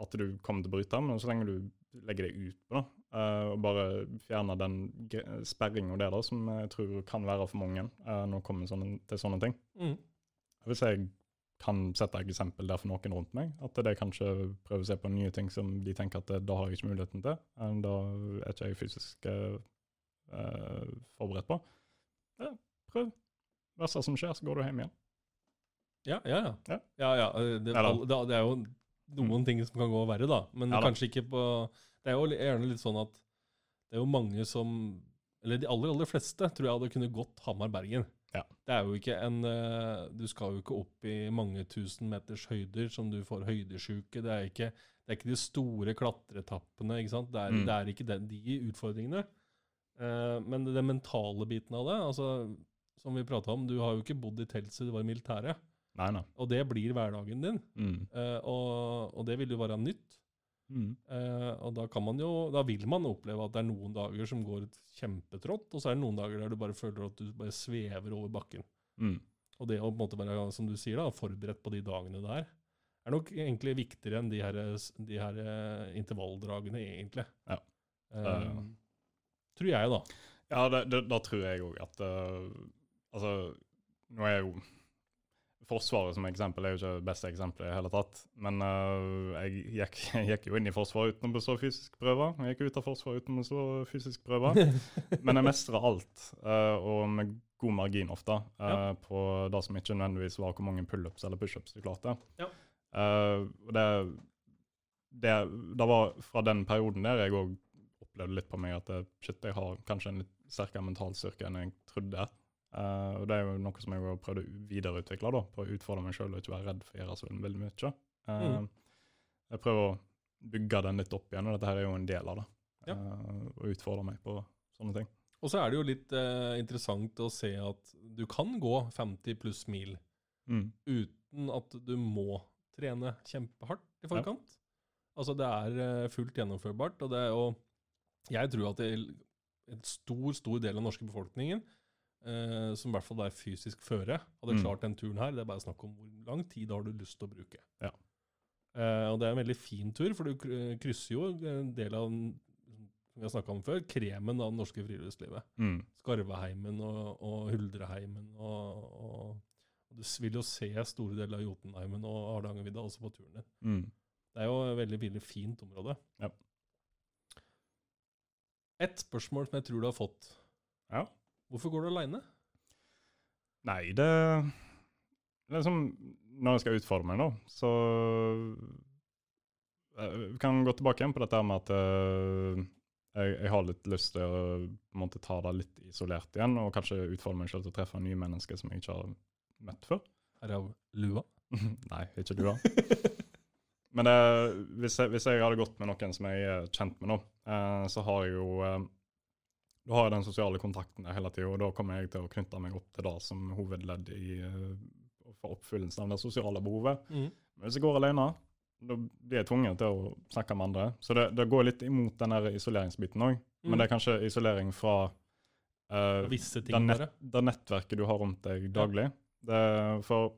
B: at du kommer til å bryte, men så lenge du legger deg ut på det, eh, og bare fjerne den sperringa der da, som jeg tror kan være for mange uh, når det kommer sånne, til sånne ting.
A: Mm.
B: Hvis jeg kan sette et eksempel der for noen rundt meg, at det kanskje prøver å se på nye ting som de tenker at det, da har jeg ikke muligheten til, eh, da er ikke jeg fysisk eh, eh, forberedt på. Ja, prøv. Verste som skjer, så går du hjem igjen.
A: Ja, ja, ja.
B: Ja.
A: ja, ja. eh, Det, det, det er jo noen ting som kan gå verre, da. Men kanskje ikke på Det er jo gjerne litt sånn at det er jo mange som Eller de aller, aller fleste tror jeg hadde kunnet gått Hamar-Bergen.
B: Ja.
A: Det er jo ikke en eh, Du skal jo ikke opp i mange tusen meters høyder som du får høydesjuke. Det er ikke, det er ikke de store klatreetappene. ikke sant? Det er,
B: Mm.
A: det er ikke den, de utfordringene. Eh, men den mentale biten av det, altså som vi prata om, du har jo ikke bodd i telt siden du var i militæret.
B: Nei, nei.
A: Og det blir hverdagen din,
B: Mm.
A: eh, og, og det vil jo være nytt.
B: Mm.
A: Eh, og da, kan man jo, da vil man oppleve at det er noen dager som går kjempetrått, og så er det noen dager der du bare føler at du bare svever over bakken.
B: Mm.
A: Og det å på en måte være, som du sier, da, forberedt på de dagene der, er nok egentlig viktigere enn de her, de her eh, intervalldragene, egentlig.
B: Ja. Uh,
A: tror jeg, da.
B: Ja, da tror jeg òg at uh, Altså, nå er jeg jo Forsvaret som eksempel er jo ikke det beste eksempelet i det hele tatt. Men uh, jeg, gikk, gikk jo inn i Forsvaret uten å bestå fysisk prøve. Jeg gikk ut av Forsvaret uten å bestå fysisk prøve. Men jeg mestra alt, uh, og med god margin ofte, uh,
A: Ja.
B: på det som ikke nødvendigvis var hvor mange pullups eller pushups du klarte.
A: Ja.
B: Det, det, det var fra den perioden der jeg òg opplevde litt på meg at shit, jeg har kanskje en litt sterkere mental styrke enn jeg trodde. Eh, og det er jo noe som jeg har prøvd å videreutvikle, da, på å utfordre meg sjøl og ikke være redd for å gjøre så veldig mye. Uh,
A: Mm.
B: Jeg prøver å bygge den litt opp igjen, og dette her er jo en del av det.
A: Ja.
B: Uh, og utfordre meg på sånne ting.
A: Og så er det jo litt eh, interessant å se at du kan gå 50 pluss mil
B: Mm.
A: uten at du må trene kjempehardt i forkant. Altså det er eh, fullt gjennomførbart, og det er jo Jeg tror at det, en stor, stor del av den norske befolkningen, eh, som i hvert fall er fysisk føre, hadde
B: Mm.
A: klart den turen her. Det er bare snakk om hvor lang tid har du lyst til å bruke.
B: Ja.
A: Eh, og det er en veldig fin tur, for du krysser jo en del av som vi har om før, kremen av det norske friluftslivet.
B: Mm.
A: Skarveheimen og, og Huldreheimen. Og, og, og du vil jo se store deler av Jotunheimen og Hardangervidda også på turen din.
B: Mm.
A: Det er jo et veldig, veldig fint område.
B: Ja.
A: Et spørsmål som jeg tror du har fått.
B: Ja.
A: Hvorfor går du aleine?
B: Nei, det Det er liksom Når jeg skal utfordre meg, da, så eh, Vi kan gå tilbake igjen på dette med at eh, jeg, jeg har litt lyst til å måtte ta det litt isolert igjen, og kanskje utfordre meg selv til å treffe nye mennesker som jeg ikke har møtt før.
A: Er det av lua.
B: Nei, ikke lua. Men det, hvis, jeg, hvis jeg hadde gått med noen som jeg er kjent med nå, eh, så har jeg jo eh, Da har jeg den sosiale kontakten der hele tida, og da kommer jeg til å knytte meg opp til det som hovedledd i uh, for oppfyllelsen av det sosiale behovet.
A: Mm.
B: Men hvis jeg går alene, da blir jeg tvunget til å snakke med andre. Så det, det går litt imot den der isoleringsbiten òg.
A: Mm.
B: Men det er kanskje isolering fra uh,
A: Visse
B: det,
A: ting
B: nett,
A: bare.
B: det nettverket du har rundt deg daglig. Det, for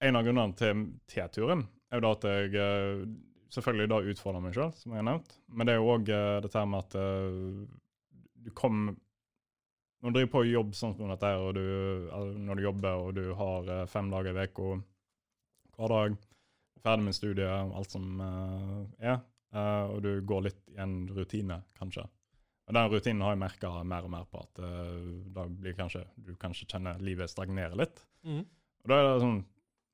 B: en av grunnene til T-turen er jo da at jeg uh, selvfølgelig da utfordrer meg sjøl, som jeg har nevnt. Men det er jo òg dette her med at eh, du kom Når du driver på jobb sånn som dette og du, når du jobber og du har eh, fem dager i uka hver dag, ferdig med studiet, alt som uh, er, uh, og du går litt i en rutine, kanskje. Og Den rutinen har jeg merka mer og mer på, at uh, da blir kanskje, du kanskje kjenner livet stagnere litt.
A: Mm.
B: Og da er det sånn,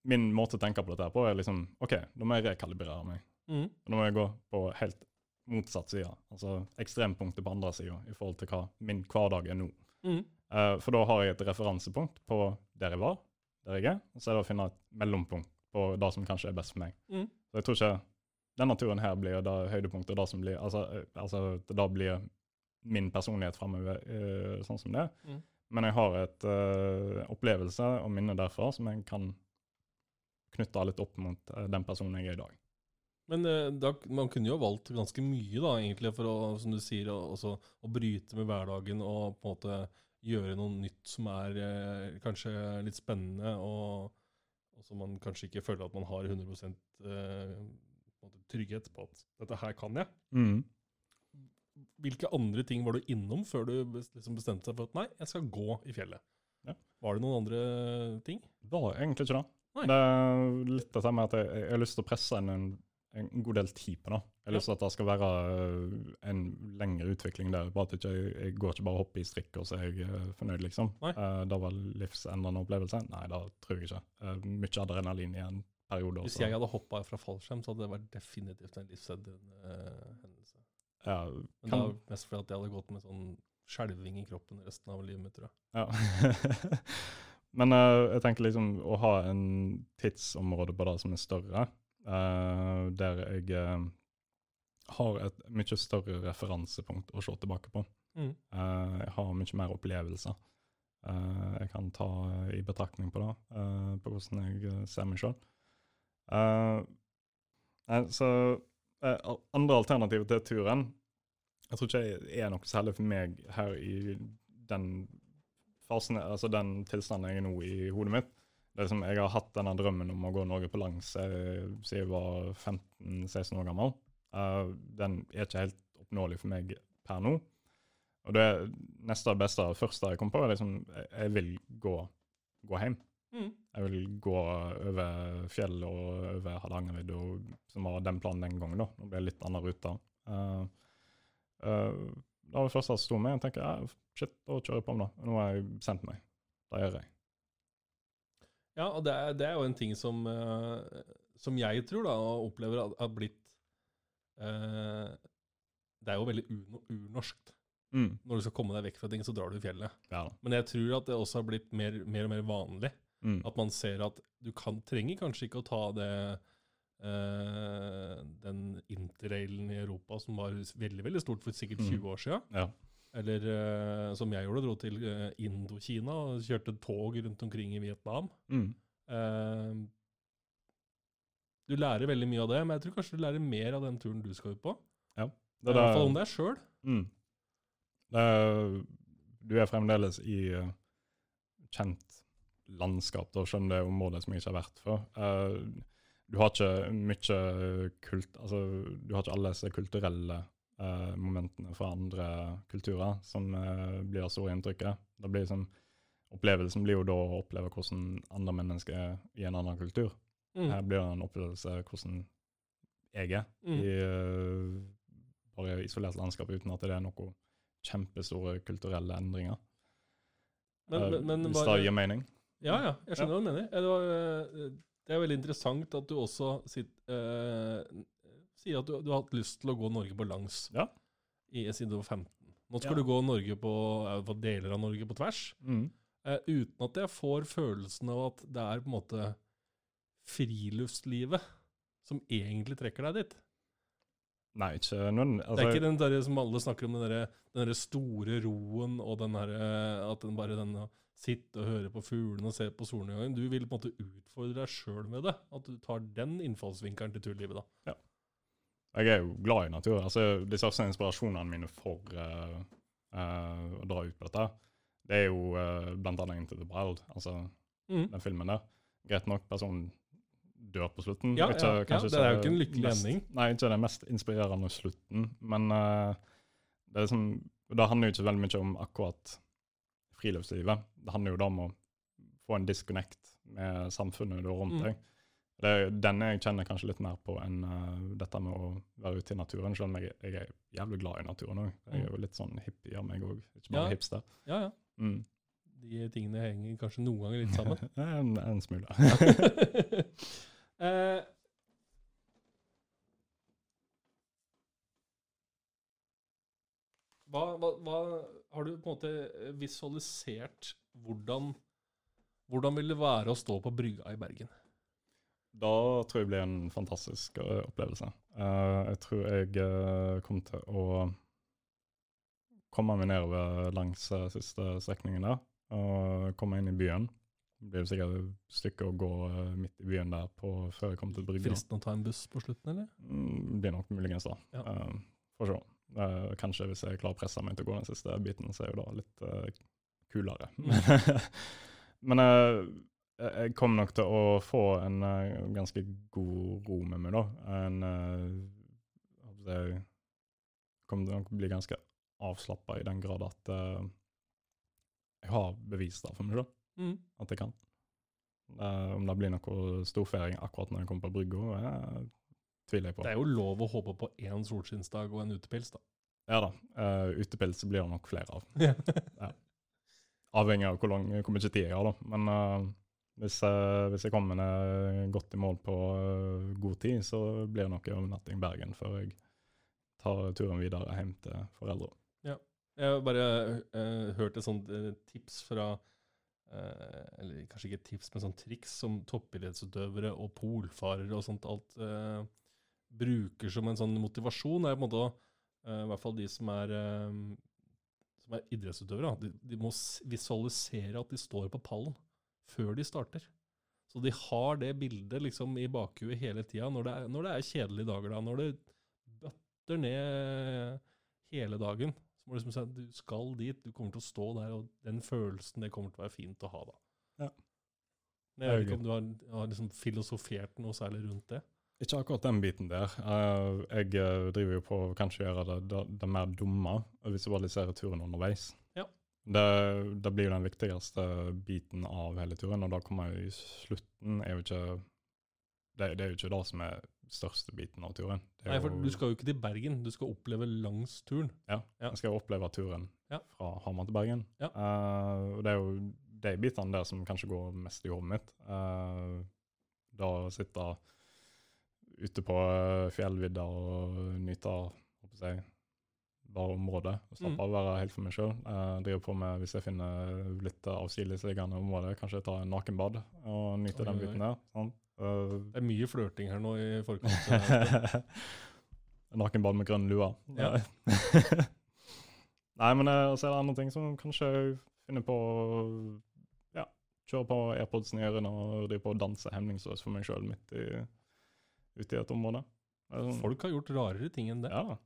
B: Min måte å tenke på dette på er liksom OK, da må jeg rekalibrere meg.
A: Mm.
B: Da må jeg gå på helt motsatt side, altså ekstrempunktet på andre sida, i forhold til hva min hverdag er nå.
A: Mm.
B: Uh, for da har jeg et referansepunkt på der jeg var, der jeg er, og så er det å finne et mellompunkt på det som kanskje er best for meg.
A: Mm.
B: Så jeg tror ikke denne turen her blir det høydepunktet, det som blir, altså, eh, altså det da blir min personlighet framover uh, sånn som det.
A: Mm.
B: Men jeg har et uh, opplevelse og minne derfra som jeg kan knytte litt opp mot eh, den personen jeg er i dag.
A: Men eh, da, man kunne jo valgt ganske mye, da, egentlig, for å, som du sier, også, å bryte med hverdagen og på en måte gjøre noe nytt som er eh, kanskje litt spennende, og, og som man kanskje ikke føler at man har 100 eh, på trygghet på at dette her kan jeg.
B: Mm.
A: Hvilke andre ting var du innom før du liksom bestemte deg for at nei, jeg skal gå i fjellet?
B: Ja.
A: Var det noen andre ting?
B: Var egentlig ikke det.
A: Nei.
B: Det er litt det samme at jeg, jeg har lyst til å presse inn en, en god del tid på da. Lyst til at det skal være øh, en lengre utvikling der. Bare at jeg, jeg går ikke bare og hopper i strikk, og så er jeg øh, fornøyd, liksom. Eh, det var livsendrende opplevelse. Nei, det tror jeg ikke. Uh, mye adrenalin i en periode. Også.
A: Hvis jeg hadde hoppa fra fallskjerm, så hadde det vært definitivt en livsendrende uh, hendelse.
B: ja,
A: Men det var mest fordi at jeg hadde gått med sånn skjelving i kroppen resten av livet mitt, tror jeg.
B: Ja. Men uh, jeg tenker liksom å ha en tidsområde på det som er større, eh, der jeg eh, har et mye større referansepunkt å se tilbake på.
A: Mm.
B: Eh, jeg har mye mer opplevelser jeg kan ta i betraktning på det, på hvordan jeg ser meg sjøl. så andre alternativer til turen Jeg tror ikke jeg er noe særlig for meg her i den fasen, altså den tilstanden jeg er nå i hodet mitt. Det liksom, jeg har hatt denne drømmen om å gå Norge på langs eh, siden jeg var 15-16 år gammel. Uh, den er ikke helt oppnåelig for meg per nå. Og det neste beste, første jeg kom på, er liksom jeg, jeg vil gå, gå hjem.
A: Mm.
B: Jeg vil gå over fjell og over Hardangervidda, som var den planen den gangen. da. Nå blir det litt annen rute. Uh, uh, det var det første som sto med. Jeg tenker ja, shit, da kjører jeg på med det. Nå har jeg sendt meg. Det gjør jeg.
A: Ja, og det er, det er jo en ting som, eh, som jeg tror da, og opplever har- blitt eh, Det er jo veldig urnorskt.
B: Mm.
A: Når du skal komme deg vekk fra ting, så drar du i fjellet.
B: Ja.
A: Men jeg tror at det også har blitt mer, mer og mer vanlig.
B: Mm.
A: At man ser at du kan, trenger kanskje ikke å ta det eh, den interrailen i Europa som var veldig veldig stort for sikkert
B: Mm.
A: 20 år siden.
B: Ja.
A: Eller uh, som jeg gjorde, dro til uh, Indokina og kjørte tog rundt omkring i Vietnam.
B: Mm.
A: Uh, du lærer veldig mye av det, men jeg tror kanskje du lærer mer av den turen du skal ut på.
B: Det
A: I hvert fall om deg sjøl.
B: Mm. Er, du er fremdeles i kjent landskap, da skjønner det området som jeg ikke har vært før. Uh, du har ikke mye kult, altså du har ikke alle disse kulturelle eh, momentene fra andre kulturer som uh, blir det store inntrykket. Det blir liksom, opplevelsen blir jo da å oppleve hvordan andre mennesker er i en annen kultur.
A: Mm.
B: Her blir det en opplevelse hvordan jeg er
A: Mm.
B: i uh, bare isolert landskap, uten at det er noen kjempestore kulturelle endringer.
A: Men, men, men
B: hvis det gir mening.
A: Ja, ja, jeg skjønner hva du mener. Det, var, det er veldig interessant at du også sitt, eh, sier at du, du har hatt lyst til å gå Norge på langs
B: Ja.
A: i, siden du var 15. Nå skal
B: Ja.
A: du gå Norge på, eh, på deler av Norge på tvers,
B: Mm.
A: eh, uten at jeg får følelsen av at det er på en måte friluftslivet som egentlig trekker deg dit.
B: Nei, ikke noen
A: det
B: altså,
A: er ikke den der som alle snakker om, den der, den der store roen og den her, eh, at den bare den sitte og høre på fuglene og se på solnedgangen. Du vil på en måte utfordre deg sjøl med det. At du tar den innfallsvinkelen til turlivet, da.
B: Jeg er jo glad i natur. Altså, de største inspirasjonene mine for uh, uh, å dra ut på dette, det er jo uh, blant annet Into the Wild, altså
A: Mm.
B: den filmen der. Greit nok, personen dør på slutten.
A: Ja,
B: Ikke
A: ja, ja, det er jo ikke en lykkelig ending.
B: Nei, ikke den mest inspirerende slutten, men det, liksom, det handler jo ikke veldig mye om akkurat friluftslivet. Det handler jo da om å få en disconnect med samfunnet du har rundt
A: Mm.
B: Det er denne jeg kjenner kanskje litt mer på enn uh, dette med å være ute i naturen, selv om jeg, jeg er jævlig glad i naturen òg. Jeg er jo litt sånn hippie av meg òg, ikke bare
A: Mm. Ja.
B: hipster.
A: Ja, ja.
B: Mm.
A: De tingene henger kanskje noen ganger litt sammen.
B: en, en smule.
A: uh, hva, hva, hva Har du på en måte visualisert hvordan Hvordan vil det være å stå på brygga i Bergen?
B: Da tror jeg blir en fantastisk eh, opplevelse. Uh, jeg tror jeg uh, kommer til å komme meg nedover langs siste strekningen der, og komme inn i byen. Det blir sikkert et stykke å gå midt i byen der på, før jeg kommer til brygga.
A: Fristende å ta en buss på slutten, eller?
B: Mm, det blir nok muligens da.
A: Ja.
B: Får se. Kanskje hvis jeg klarer å presse meg til å gå den siste biten, så er jo da litt kulere. Men eh, jeg kommer nok til å få en uh, ganske god ro med meg, da. En uh, jeg kom til å bli ganske avslappa i den grad at uh, jeg har bevis der for meg, da.
A: Mm.
B: At jeg kan. Eh, om det blir noe storfeiring akkurat når jeg kommer på brygga, eh, tviler jeg på.
A: Det er jo lov å håpe på én solskinnsdag og en utepils, da.
B: Ja da. Utepils blir det nok flere av. Avhengig av hvor, lang, hvor mye tid jeg har, da. Men eh, hvis, eh, hvis jeg kommer ned godt i mål på eh, god tid, så blir det nok en overnatting i Bergen før jeg tar turen videre hjem til foreldre.
A: Jeg har bare uh, hørt et sånt eh, tips fra uh, Eller kanskje ikke et tips, men sånn triks som toppidrettsutøvere og polfarere og sånt alt bruker som en sånn motivasjon. er på en måte I hvert fall de som er, som er idrettsutøvere. De, de må visualisere at de står på pallen før de starter. Så de har det bildet liksom i bakhuet hele tida når, det når det er kjedelige dager. da, Når det bøtter ned hele dagen. Så må du liksom si at du skal dit, du kommer til å stå der, og den følelsen, det kommer til å være fint å ha da.
B: Ja.
A: Men Jeg vet ikke om du har, har liksom filosofert noe særlig rundt det?
B: Ikke akkurat den biten der. Eh, jeg eh, driver jo på å kanskje gjøre det, det, det mer dumme, bare ser turen underveis. Det, det blir jo den viktigste biten av hele turen, og da kommer jeg i slutten er jo ikke det, det er jo ikke det som er største biten av turen.
A: Nei, for
B: jo-
A: du skal jo ikke til Bergen, du skal oppleve langs turen.
B: Ja,
A: Ja.
B: jeg skal oppleve turen
A: Ja.
B: fra Hamar til Bergen.
A: Ja.
B: Uh, det er jo de bitene der som kanskje går mest i hodet mitt. Uh, da sitte ute på eh, fjellvidda og nyte jeg, bare området. og Slappe
A: Mm.
B: å være helt for meg sjøl. driver på med, hvis jeg finner litt avsidesliggende område, kanskje ta en nakenbad og nyte
A: Oi,
B: den
A: oi,
B: biten der. Sånn. Uh,
A: Det er mye flørting her nå i forkant.
B: Nakenbad med grønn lue.
A: Ja.
B: Nei, men eh, så er det andre ting som kanskje finner på Ja, kjøre på airpodsen i ørene og drive på å danse hemningsløst for meg sjøl midt i, ute i et område. Sånn-
A: Folk har gjort rarere ting enn det.
B: Ja.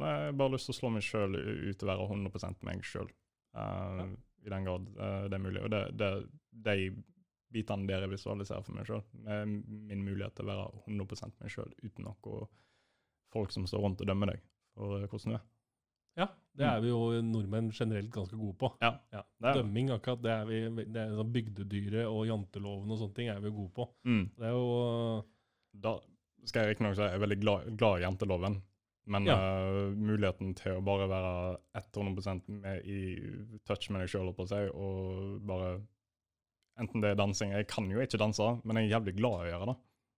B: Men jeg har bare lyst til å slå meg sjøl ut og være 100% meg sjøl. I den grad uh, det er mulig. Og det, det, de bitene der jeg visualiserer for meg sjøl, er min mulighet til å være 100% meg sjøl uten noe folk som står rundt og dømmer deg for eh, hvordan du er.
A: Ja, det er vi jo nordmenn generelt ganske gode på.
B: Ja,
A: Ja.
B: det.
A: Dømming, akkurat, det er vi det er sånn Bygdedyret og janteloven og sånne ting er vi jo gode på.
B: Mm.
A: Det er jo
B: Da skal jeg riktignok si jeg er veldig glad, glad i janteloven, men
A: Ja.
B: uh, muligheten til å bare være 100 med i touch med deg sjøl, og bare Enten det er dansing Jeg kan jo ikke danse, men jeg er jævlig glad i å gjøre det.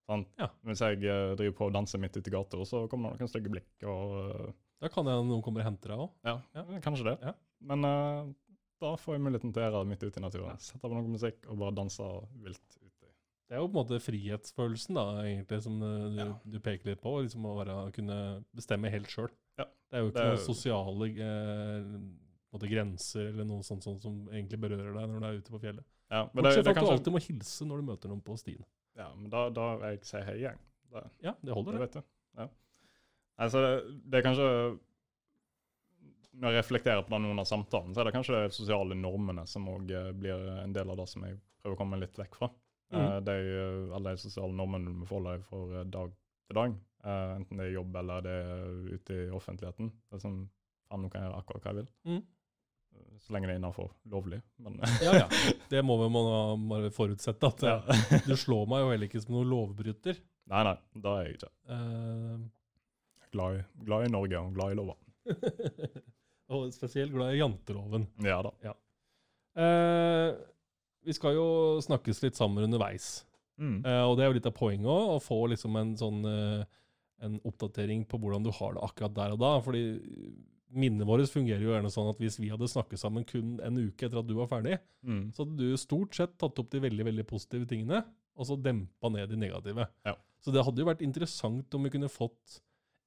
B: Sant?
A: Ja.
B: Hvis jeg eh, driver på og danser midt ute i gata, så kommer det noen stygge blikk og Uh,
A: Da kan jeg noen kommer og henter deg òg.
B: Ja,
A: Ja.
B: kanskje det.
A: Ja.
B: Men uh, da får jeg muligheten til å gjøre det midt ute i naturen. Sette på noe musikk og bare danse vilt.
A: Det er jo på en måte frihetsfølelsen da, egentlig, som eh, du,
B: Ja.
A: du peker litt på. liksom Å være, kunne bestemme helt sjøl.
B: Ja.
A: Det er jo ikke
B: Det er-
A: noen sosiale eh, måte, grenser eller noe sånt, sånt som egentlig berører deg når du er ute på fjellet.
B: Ja, men
A: Bortsett fra at
B: kanskje...
A: du alltid må hilse når du møter noen på stien.
B: ja, men da, da jeg si hei igjen. Det,
A: Ja, det holder,
B: det vet du. Ja. Altså, det, det er kanskje Når jeg reflekterer på noen av samtalen, så er det kanskje de sosiale normene som òg blir en del av det som jeg prøver å komme litt vekk fra.
A: Mhm.
B: det de, eh, alle de sosiale normene du må forholde deg for eh, dag til dag. Eh, enten det er jobb eller det er ute i offentligheten. Det er sånn, faen, nå kan jeg gjøre akkurat hva jeg vil. Eh, Så lenge det er innenfor lovlig. Men
A: Ja, ja. Det må vi bare forutsette. at
B: ja.
A: eh, Du slår meg jo heller ikke som noen lovbryter.
B: Nei, nei, da er jeg ikke.
A: Uh,
B: Glad i, glad i Norge og glad i lover.
A: og spesielt glad i janteloven.
B: Ja da.
A: Eh, vi skal jo snakkes litt sammen underveis.
B: Mm.
A: Eh, og det er jo litt av poenget òg, å få liksom en sånn eh, en oppdatering på hvordan du har det akkurat der og da. fordi minnet vårt fungerer jo gjerne sånn at hvis vi hadde snakket sammen kun en uke etter at du var ferdig,
B: Mm.
A: så hadde du stort sett tatt opp de veldig veldig positive tingene, og så dempa ned de negative.
B: Ja.
A: Så det hadde jo vært interessant om vi kunne fått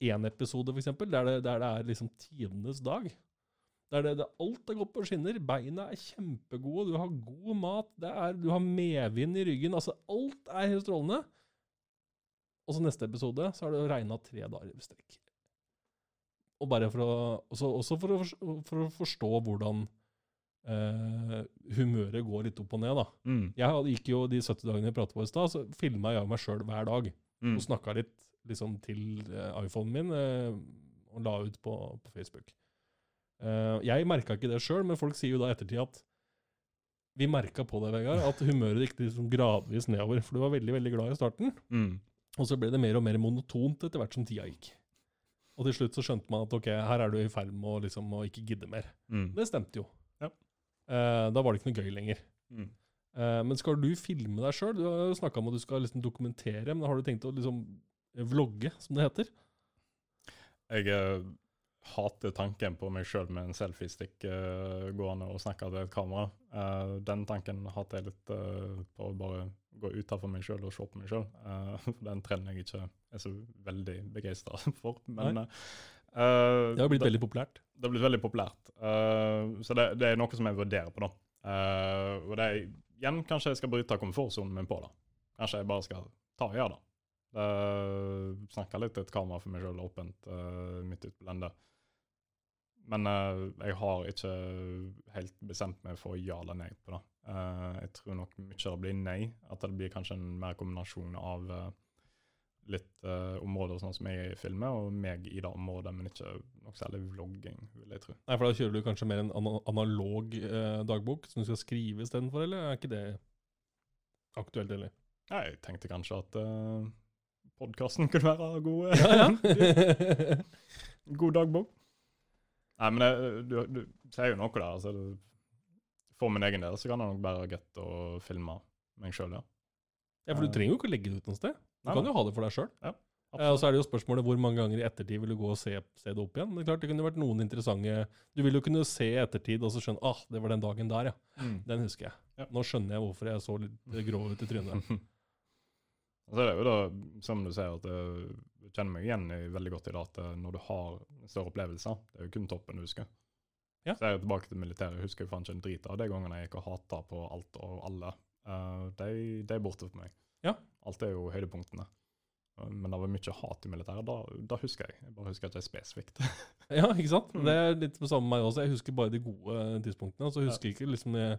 A: én episode, f.eks., der, det- der det er liksom tidenes dag. Der det, det, alt er gått på skinner. Beina er kjempegode, du har god mat, det er, du har medvind i ryggen. altså Alt er helt strålende. Og så neste episode så har det regna tre dager i strekk. Og bare for å, også, også for, å, for å forstå hvordan eh, humøret går litt opp og ned. da.
B: Mm.
A: Jeg gikk jo de 70 dagene jeg pratet på i stad, så filma jeg meg sjøl hver dag.
B: Mm.
A: Og snakka litt liksom, til eh, iPhonen min eh, og la ut på, på Facebook. Eh, jeg merka ikke det sjøl, men folk sier jo da i ettertid at vi merka på det, Vegard, at humøret gikk liksom gradvis nedover. For du var veldig veldig glad i starten,
B: Mm.
A: og så ble det mer og mer monotont etter hvert som tida gikk. Og til slutt så skjønte man at ok, her er du i ferd med å, liksom, å ikke gidde mer.
B: Mm.
A: Det stemte jo.
B: Ja.
A: Eh, da var det ikke noe gøy lenger.
B: Mm.
A: Eh, men skal du filme deg sjøl? Du har jo snakka om at du skal liksom dokumentere, men har du tenkt å liksom vlogge, som det heter?
B: Jeg eh, hater tanken på meg sjøl med en selfiestick uh, gående og snakke til et kamera. Uh, den tanken hater jeg litt uh, på å bare gå utenfor meg sjøl og se på meg sjøl. for den trenden jeg ikke er så veldig begeistra for. Men
A: Det har blitt
B: det,
A: veldig populært.
B: det har blitt veldig populært. Så det, det er noe som jeg vurderer på, da. Og det er igjen kanskje jeg skal bryte komfortsonen min på det. Kanskje jeg bare skal ta og gjøre det. Uh, snakke litt til et kamera for meg sjøl åpent uh, midt ute på landet. Men eh, jeg har ikke helt bestemt meg for ja eller nei på det. Eh, jeg tror nok mye av det blir nei. At det blir kanskje en mer kombinasjon av eh, litt uh, områder sånn som jeg filmer, og meg i det området, men ikke noe særlig vlogging, vil jeg tro.
A: Nei, for da kjører du kanskje mer en analog uh, dagbok som du skal skrive istedenfor, eller er ikke det aktuelt, eller?
B: Nei, jeg tenkte kanskje at uh, podkasten kunne være god,
A: Ja, ja.
B: god dagbok. Nei, men jeg, du, du sier jo noe der. altså du, For min egen del så kan jeg nok bare greit og filme meg sjøl, ja.
A: ja, for du trenger jo ikke å legge det ut noe sted. Du
B: Nei,
A: kan jo ha det for deg sjøl.
B: Ja,
A: Eh, og så er det jo spørsmålet hvor mange ganger i ettertid vil du gå og se, se det opp igjen. Men klart det kunne vært noen interessante Du vil jo kunne se i ettertid og så skjønne ah, det var den dagen der, ja.
B: Mm.
A: Den husker jeg.
B: Ja.
A: Nå skjønner jeg hvorfor jeg så litt grå ut i trynet.
B: Og så er det jo da, som du sier, at eh, jeg kjenner meg igjen i, veldig godt i det at eh, når du har større opplevelser, det er jo kun toppen du husker.
A: Ja.
B: Så er jeg tilbake til militæret, jeg husker jeg faen ikke en drit av de gangene jeg gikk og hata på alt og alle Uh, de, de er borte for meg.
A: Ja.
B: Alt er jo høydepunktene. Eh, Men det var mye hat i militæret. Da, da husker jeg. Jeg bare husker ikke spesifikt.
A: Ja, ikke sant?
B: Mm.
A: Det er litt på samme med meg også. Jeg husker bare de gode tidspunktene. Så husker jeg ikke liksom Jeg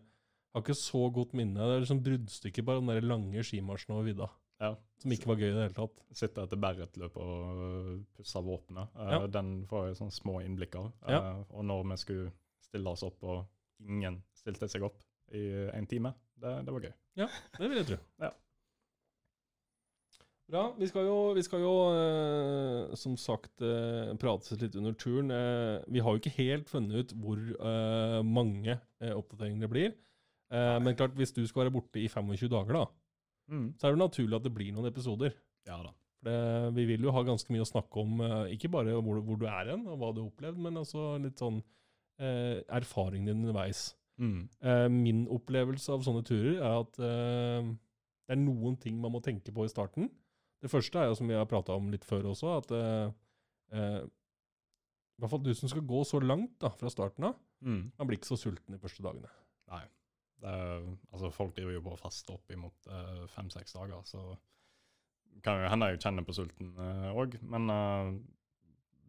A: har ikke så godt minne. Det er liksom bruddstykker bare den der lange skimarsjen over vidda.
B: Ja.
A: Som ikke var gøy i det hele tatt.
B: Sitte etter Berret-løpet og pusse våpenet. Eh,
A: Ja.
B: Den får jeg sånne små innblikk av. Eh,
A: Ja.
B: Og når vi skulle stille oss opp, og ingen stilte seg opp i en time, det, det var gøy.
A: Ja, Det vil jeg tro.
B: Ja.
A: Bra. Vi skal jo, vi skal jo eh, som sagt eh, prates litt under turen. Eh, vi har jo ikke helt funnet ut hvor mange oppdateringer det blir. Men klart, hvis du skal være borte i 25 dager, da, så er det naturlig at det blir noen episoder.
B: Ja da.
A: For det, vi vil jo ha ganske mye å snakke om, eh, ikke bare hvor, hvor du er hen, og hva du har opplevd, men også litt sånn eh, erfaringen din underveis.
B: Mm.
A: Eh, min opplevelse av sånne turer er at eh, det er noen ting man må tenke på i starten. Det første er jo, som vi har prata om litt før også, at eh, eh, i hvert fall du som skal gå så langt da, fra starten av,
B: Mm.
A: man blir ikke så sulten de første dagene.
B: Nei. Det er, altså folk driver jo å faste opp imot eh, fem-seks dager, så kan jo hende jeg kjenner på sulten òg, men eh,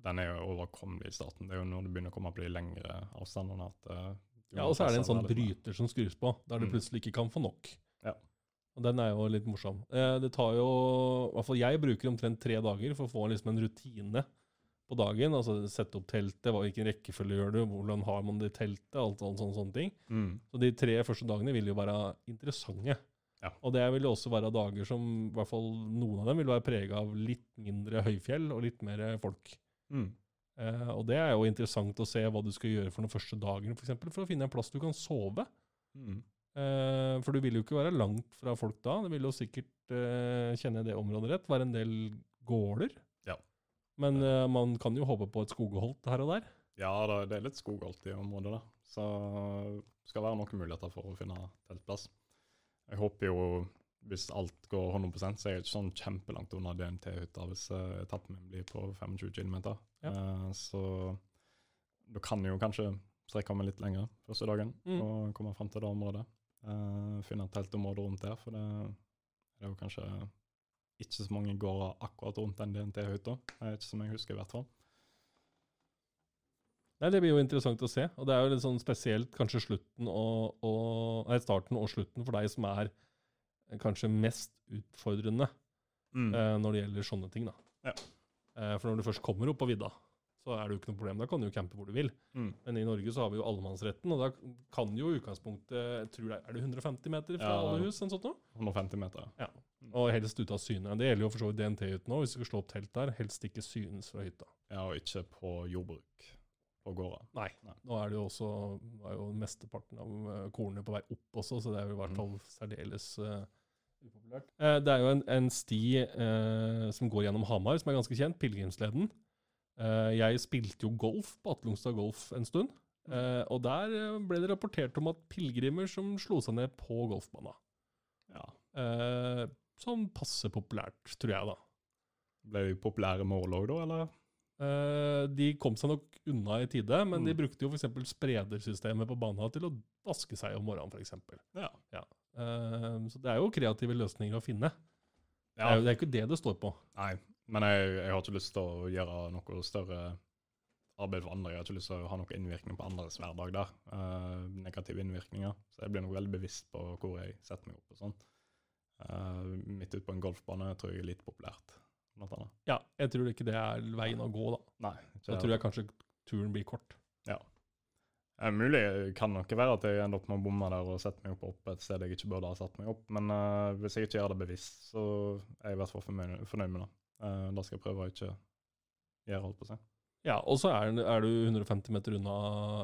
B: den er jo overkommelig i starten. Det er jo når du begynner å komme på de lengre avstandene at eh,
A: Ja, Og så er det en sånn bryter som skrus på, der du
B: Mm.
A: plutselig ikke kan få nok.
B: Ja.
A: Og den er jo litt morsom. Eh, det tar jo I hvert fall jeg bruker omtrent tre dager for å få liksom en rutine på dagen. Altså sette opp teltet, hva, hvilken rekkefølge gjør du, hvordan har man det i teltet, alt alt sånne, sånne ting.
B: Mm.
A: Så de tre første dagene vil jo være interessante.
B: Ja.
A: Og det vil jo også være dager som, i hvert fall noen av dem, vil være prega av litt mindre høyfjell og litt mer folk.
B: Mm.
A: Eh, og det er jo interessant å se hva du skal gjøre for den første dagen, f.eks. For, eksempel, for å finne en plass du kan sove.
B: Mm.
A: Eh, for du vil jo ikke være langt fra folk da. Det vil jo sikkert eh, kjenne det området rett. Være en del gårder. Men uh, man kan jo håpe på et skogholt her og der.
B: Ja, det, er litt skogholt i området da. så det skal være noen muligheter for å finne teltplass. Jeg håper jo, hvis alt går 100% så er jeg ikke sånn kjempelangt unna DNT-hytta hvis eh, etappen min blir på 25 km.
A: Ja.
B: så da kan jeg jo kanskje strekke meg litt lenger første dagen
A: Mm.
B: og komme fram til det området. Uh, finne et teltområde rundt der, for det, det er jo kanskje ikke så mange gårder akkurat rundt den DNT-hytta. Ikke som jeg husker, i hvert fall.
A: Nei, Det blir jo interessant å se. Og det er jo litt sånn spesielt kanskje slutten og, og, nei, starten og slutten for deg som er kanskje mest utfordrende
B: Mm.
A: eh, når det gjelder sånne ting. da.
B: Ja.
A: Eh, for når du først kommer opp på vidda, så er det jo ikke noe problem. Da kan du jo campe hvor du vil.
B: Mm.
A: Men i Norge så har vi jo allemannsretten, og da kan jo utgangspunktet jeg tror det er, er det 150 meter fra
B: Ja.
A: alle hus? En sånn noe?
B: 150 meter.
A: Og helst ute av syne. Det gjelder jo for så vidt DNT-hytten òg. Hvis du skal slå opp telt der, helst ikke synes fra hytta.
B: Ja, og ikke på jordbruk på gårda.
A: Nei.
B: Nei.
A: Nå er det jo også er jo mesteparten av eh, kornet på vei opp også, så det er jo i hvert
B: Mm.
A: fall særdeles uh, upopulært. Uh, det er jo en, en sti uh, som går gjennom Hamar, som er ganske kjent, Pilegrimsleden. Eh, jeg spilte jo golf på Atlungstad Golf en stund, eh, og der ble det rapportert om at pilegrimer som slo seg ned på golfbanen.
B: Ja.
A: Eh, sånn passe populært, tror jeg, da.
B: Ble de populære mål òg, da, eller?
A: Eh, de kom seg nok unna i tide, men de
B: Mm.
A: brukte jo f.eks. spredersystemet på banen til å vaske seg om morgenen, f.eks.
B: Ja.
A: Uh, så det er jo kreative løsninger å finne. Det, er jo, det er ikke det det står på.
B: Nei, men jeg, jeg har ikke lyst til å gjøre noe større arbeid for andre. Jeg har ikke lyst til å ha noen innvirkning på andres hverdag der. eh, negative innvirkninger. Så jeg blir nok veldig bevisst på hvor jeg setter meg opp og sånn. Eh, midt ute på en golfbane tror jeg er litt populært. Blant annet.
A: Ja, jeg tror ikke det er veien å gå, da.
B: Nei, ikke
A: Da tror jeg kanskje turen blir kort.
B: Eh, mulig kan nok være at jeg ender opp med å bomme der og sette meg opp, opp et sted jeg ikke burde ha satt meg opp, men eh, hvis jeg ikke gjør det bevisst, så er jeg i hvert fall fornøyd, fornøyd med det. Eh, da skal jeg prøve å ikke gjøre alt på seg.
A: Ja, og så er, er du 150 meter unna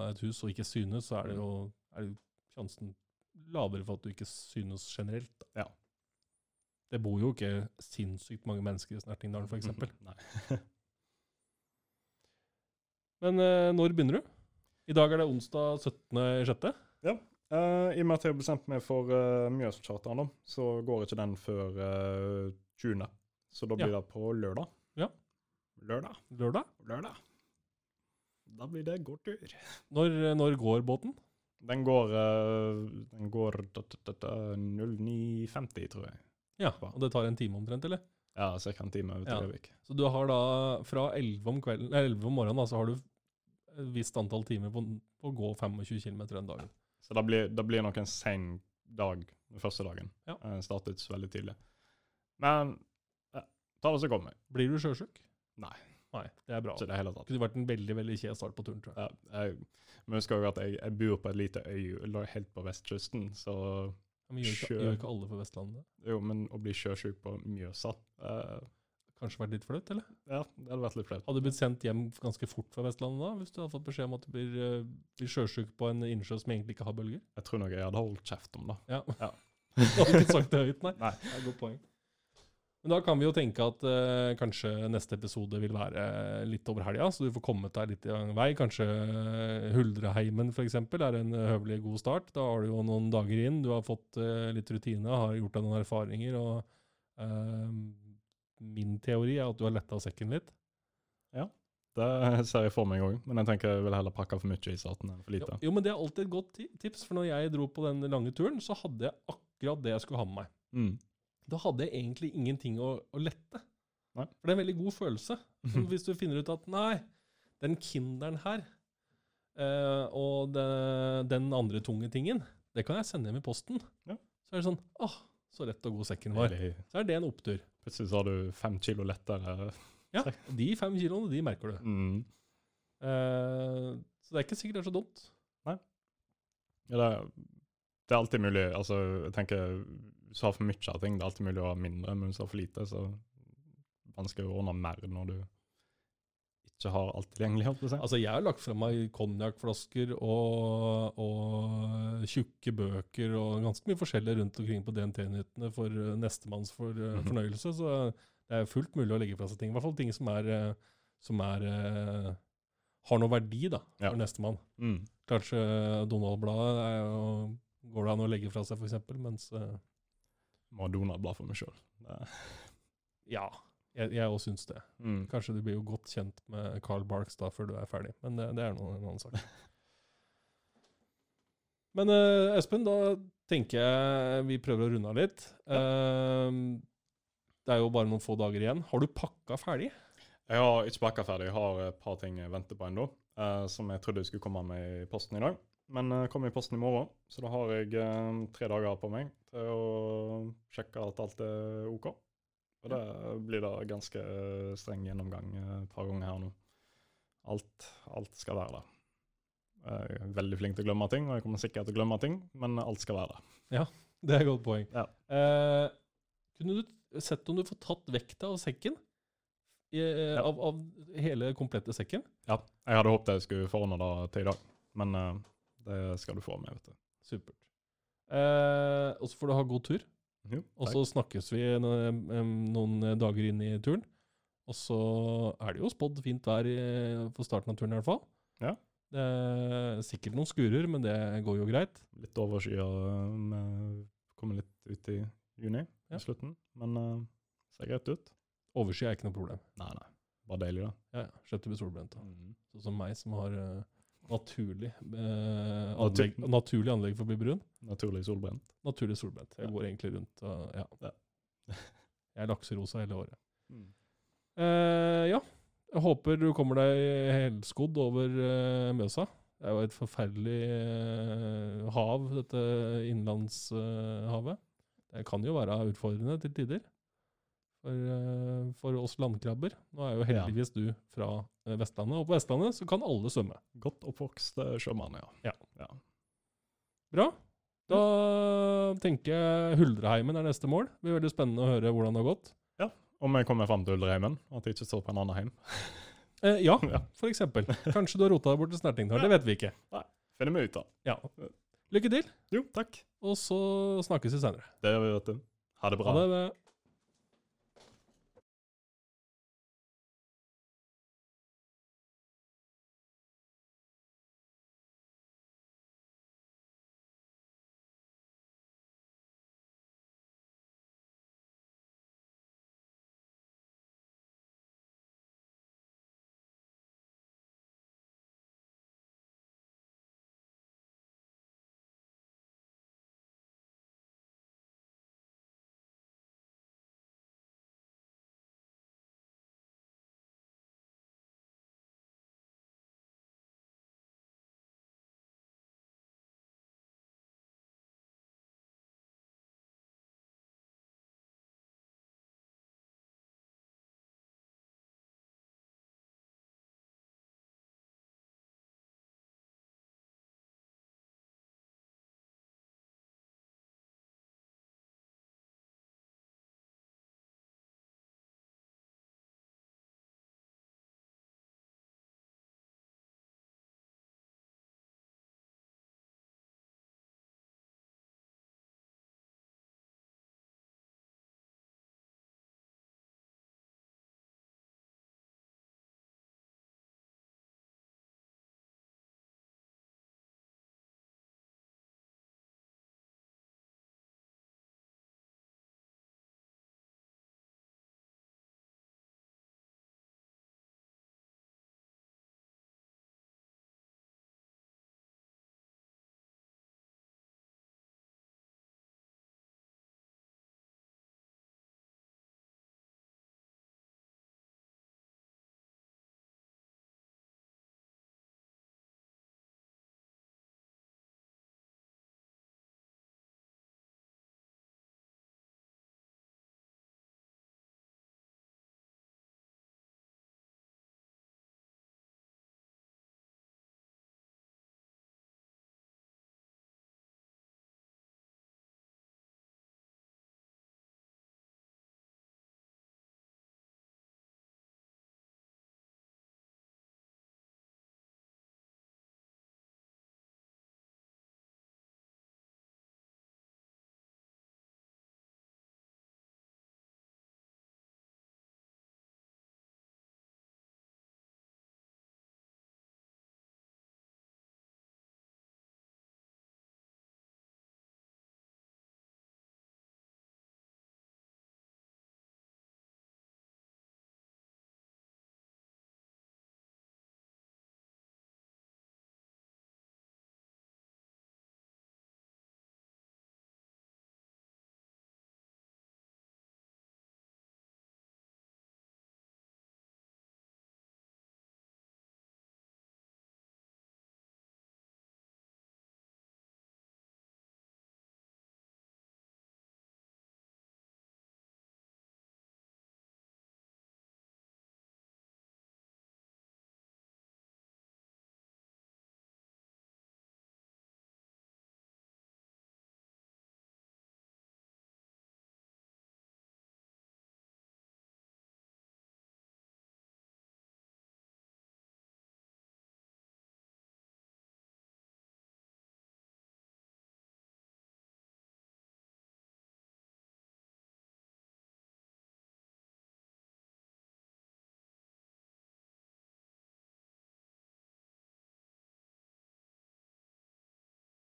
A: et hus og ikke synes, så er det jo er sjansen lavere for at du ikke synes generelt. Da.
B: Ja.
A: Det bor jo ikke sinnssykt mange mennesker i Snertingdalen, f.eks. Men eh, når begynner du? I dag er det onsdag 17.6.
B: Eh, I og med at jeg har bestemt meg for uh, Mjøscharteren, så går ikke den før uh, 20. Så da blir det på lørdag.
A: Ja.
B: Lørdag.
A: Lørdag.
B: Lørdag. Da blir det gåtur.
A: Når, når går båten?
B: Den går, uh, den går da- da- da- da 09.50, tror jeg.
A: Ja, og det tar en time omtrent, eller?
B: Ja, ca. en time over
A: Ja.
B: Gjøvik.
A: Så du har da fra 11 om, kvelden, 11 om morgenen, da, så har du et visst antall timer på, på å gå 25 km den dagen.
B: Så det blir, det blir nok en sen dag den første dagen.
A: Ja.
B: Eh, startet veldig tidlig. Men ja, ta det som kommer.
A: Blir du sjøsjuk?
B: Nei.
A: Nei, det er bra.
B: Ikke det hele tatt.
A: Det kunne vært en veldig veldig kjed start på turen, tror jeg.
B: Ja, jeg, men husk også at jeg, jeg bor på et lite øy helt på vestkysten, så
A: Men gjør ikke, gjør ikke alle på Vestlandet det?
B: jo, men å bli sjøsjuk på Mjøsa eh,
A: Kanskje vært litt flaut, eller?
B: Ja, det hadde vært litt flaut.
A: Hadde du blitt sendt hjem ganske fort fra Vestlandet da, hvis du hadde fått beskjed om at du blir, eh, blir sjøsjuk på en innsjø som egentlig ikke har bølger?
B: Jeg tror nok jeg hadde holdt kjeft om det.
A: Ja.
B: Ja.
A: du hadde ikke sagt det høyt, nei.
B: Nei.
A: Det er et godt poeng. Men da kan vi jo tenke at eh, kanskje neste episode vil være litt over helga, så du får kommet deg litt i gang vei. Kanskje eh, Huldreheimen f.eks. er en høvelig god start. Da har du jo noen dager inn, du har fått eh, litt rutine, har gjort deg noen erfaringer. og eh, Min teori er at du har letta sekken litt.
B: Ja, Det ser jeg for meg òg, men jeg tenker jeg vil heller pakke for mye i starten enn for lite.
A: jo, men det er alltid et godt tips, for når jeg dro på den lange turen, så hadde jeg akkurat det jeg skulle ha med meg.
B: Mm.
A: Da hadde jeg egentlig ingenting å, å lette.
B: Nei.
A: For det er en veldig god følelse. Så hvis du finner ut at nei, den Kinderen her eh, og det, den andre tunge tingen, det kan jeg sende hjem i posten.
B: Ja.
A: Så er det sånn åh, så lett og god sekken var. Så er det en opptur.
B: Plutselig så har du fem kilo lettere.
A: Ja, De fem kiloene, de merker du.
B: Mm.
A: Eh, så det er ikke sikkert det er så dumt.
B: Ja, det, det er alltid mulig. Altså, jeg tenker, Hvis du har for mye av ting, det er alltid mulig å ha mindre, men hvis du har for lite, så vanskelig å ordne mer når du ikke har alt tilgjengelig.
A: Altså, jeg har lagt fra meg konjakkflasker og, og tjukke bøker og ganske mye forskjellig rundt omkring på DNT-nyttene for eh, nestemanns for,
B: mm
A: fornøyelse. Så det er fullt mulig å legge fra seg ting. I hvert fall ting som er, eh, som er har noe verdi da,
B: Ja.
A: for nestemann.
B: Mm.
A: Kanskje Donald-bladet går det an å legge fra seg, f.eks., mens
B: Donald-blad for meg sjøl.
A: ja, jeg, òg syns det.
B: Mm.
A: Kanskje du blir jo godt kjent med Carl Barks da før du er ferdig, men det, det er noe, en annen sak. Men uh, Espen, da tenker jeg vi prøver å runde av litt. Eh, det er jo bare noen få dager igjen. Har du pakka ferdig?
B: Jeg har ikke pakka ferdig. Jeg har et par ting jeg venter på ennå, uh, som jeg trodde jeg skulle komme med i posten i dag. Men det kommer i posten i morgen, så da har jeg eh, tre dager på meg til å sjekke at alt er OK. Og det blir da ganske eh, streng gjennomgang eh, et par ganger her nå. Alt, alt skal være der. Jeg er veldig flink til å glemme ting, og jeg kommer sikkert til å glemme ting, men alt skal være der.
A: Det er et godt poeng.
B: Ja.
A: Eh, kunne du sett om du får tatt vekta av sekken? I, eh,
B: Ja.
A: av, av hele komplette sekken?
B: Ja, jeg hadde håpet jeg skulle forordne det til i dag, men eh, det skal du få med, vet du.
A: Supert. Eh, og så får du ha god tur.
B: Jo,
A: Og så snakkes vi noen, dager inn i turen. Og så er det jo spådd fint vær på starten av turen i hvert fall.
B: Ja.
A: Det er sikkert noen skurer, men det går jo greit.
B: litt overskya. Kommer litt ut i juni,
A: Ja.
B: i slutten. Men uh, ser greit ut.
A: Oversky er ikke noe problem.
B: Nei, nei. Bare deilig, da.
A: Ja, ja. Slipper å bli solbrent.
B: Mm.
A: Sånn som meg, som har eh, naturlig, eh, anlegg, naturlig anlegg for å bli brun.
B: Naturlig solbrent.
A: Naturlig solbrent. Jeg går egentlig rundt og ja.
B: Ja.
A: Jeg er lakserosa hele året.
B: Mm.
A: Eh, ja. Jeg håper du kommer deg helskodd over eh, Mjøsa. Det er jo et forferdelig eh, hav, dette innlandshavet. det kan jo være utfordrende til tider for, eh, for oss landkrabber. Nå er jo heldigvis du fra eh, Vestlandet, og på Vestlandet så kan alle svømme.
B: Godt oppvokst eh, sjømann, ja.
A: Bra. Da tenker jeg Huldreheimen er neste mål. Det blir veldig spennende å høre hvordan det har gått.
B: Ja, Om jeg kommer fram til Ulderheimen, at jeg ikke står på en annen heim.
A: Eh, ja,
B: Ja.
A: for eksempel. Kanskje du har rota deg bort til Snertingdal. Det vet vi ikke.
B: Nei, Finner vi ut av.
A: Ja. Lykke til,
B: Jo, takk.
A: og så snakkes vi senere.
B: Det gjør vi, vet du. Ha det bra.
A: Ha det.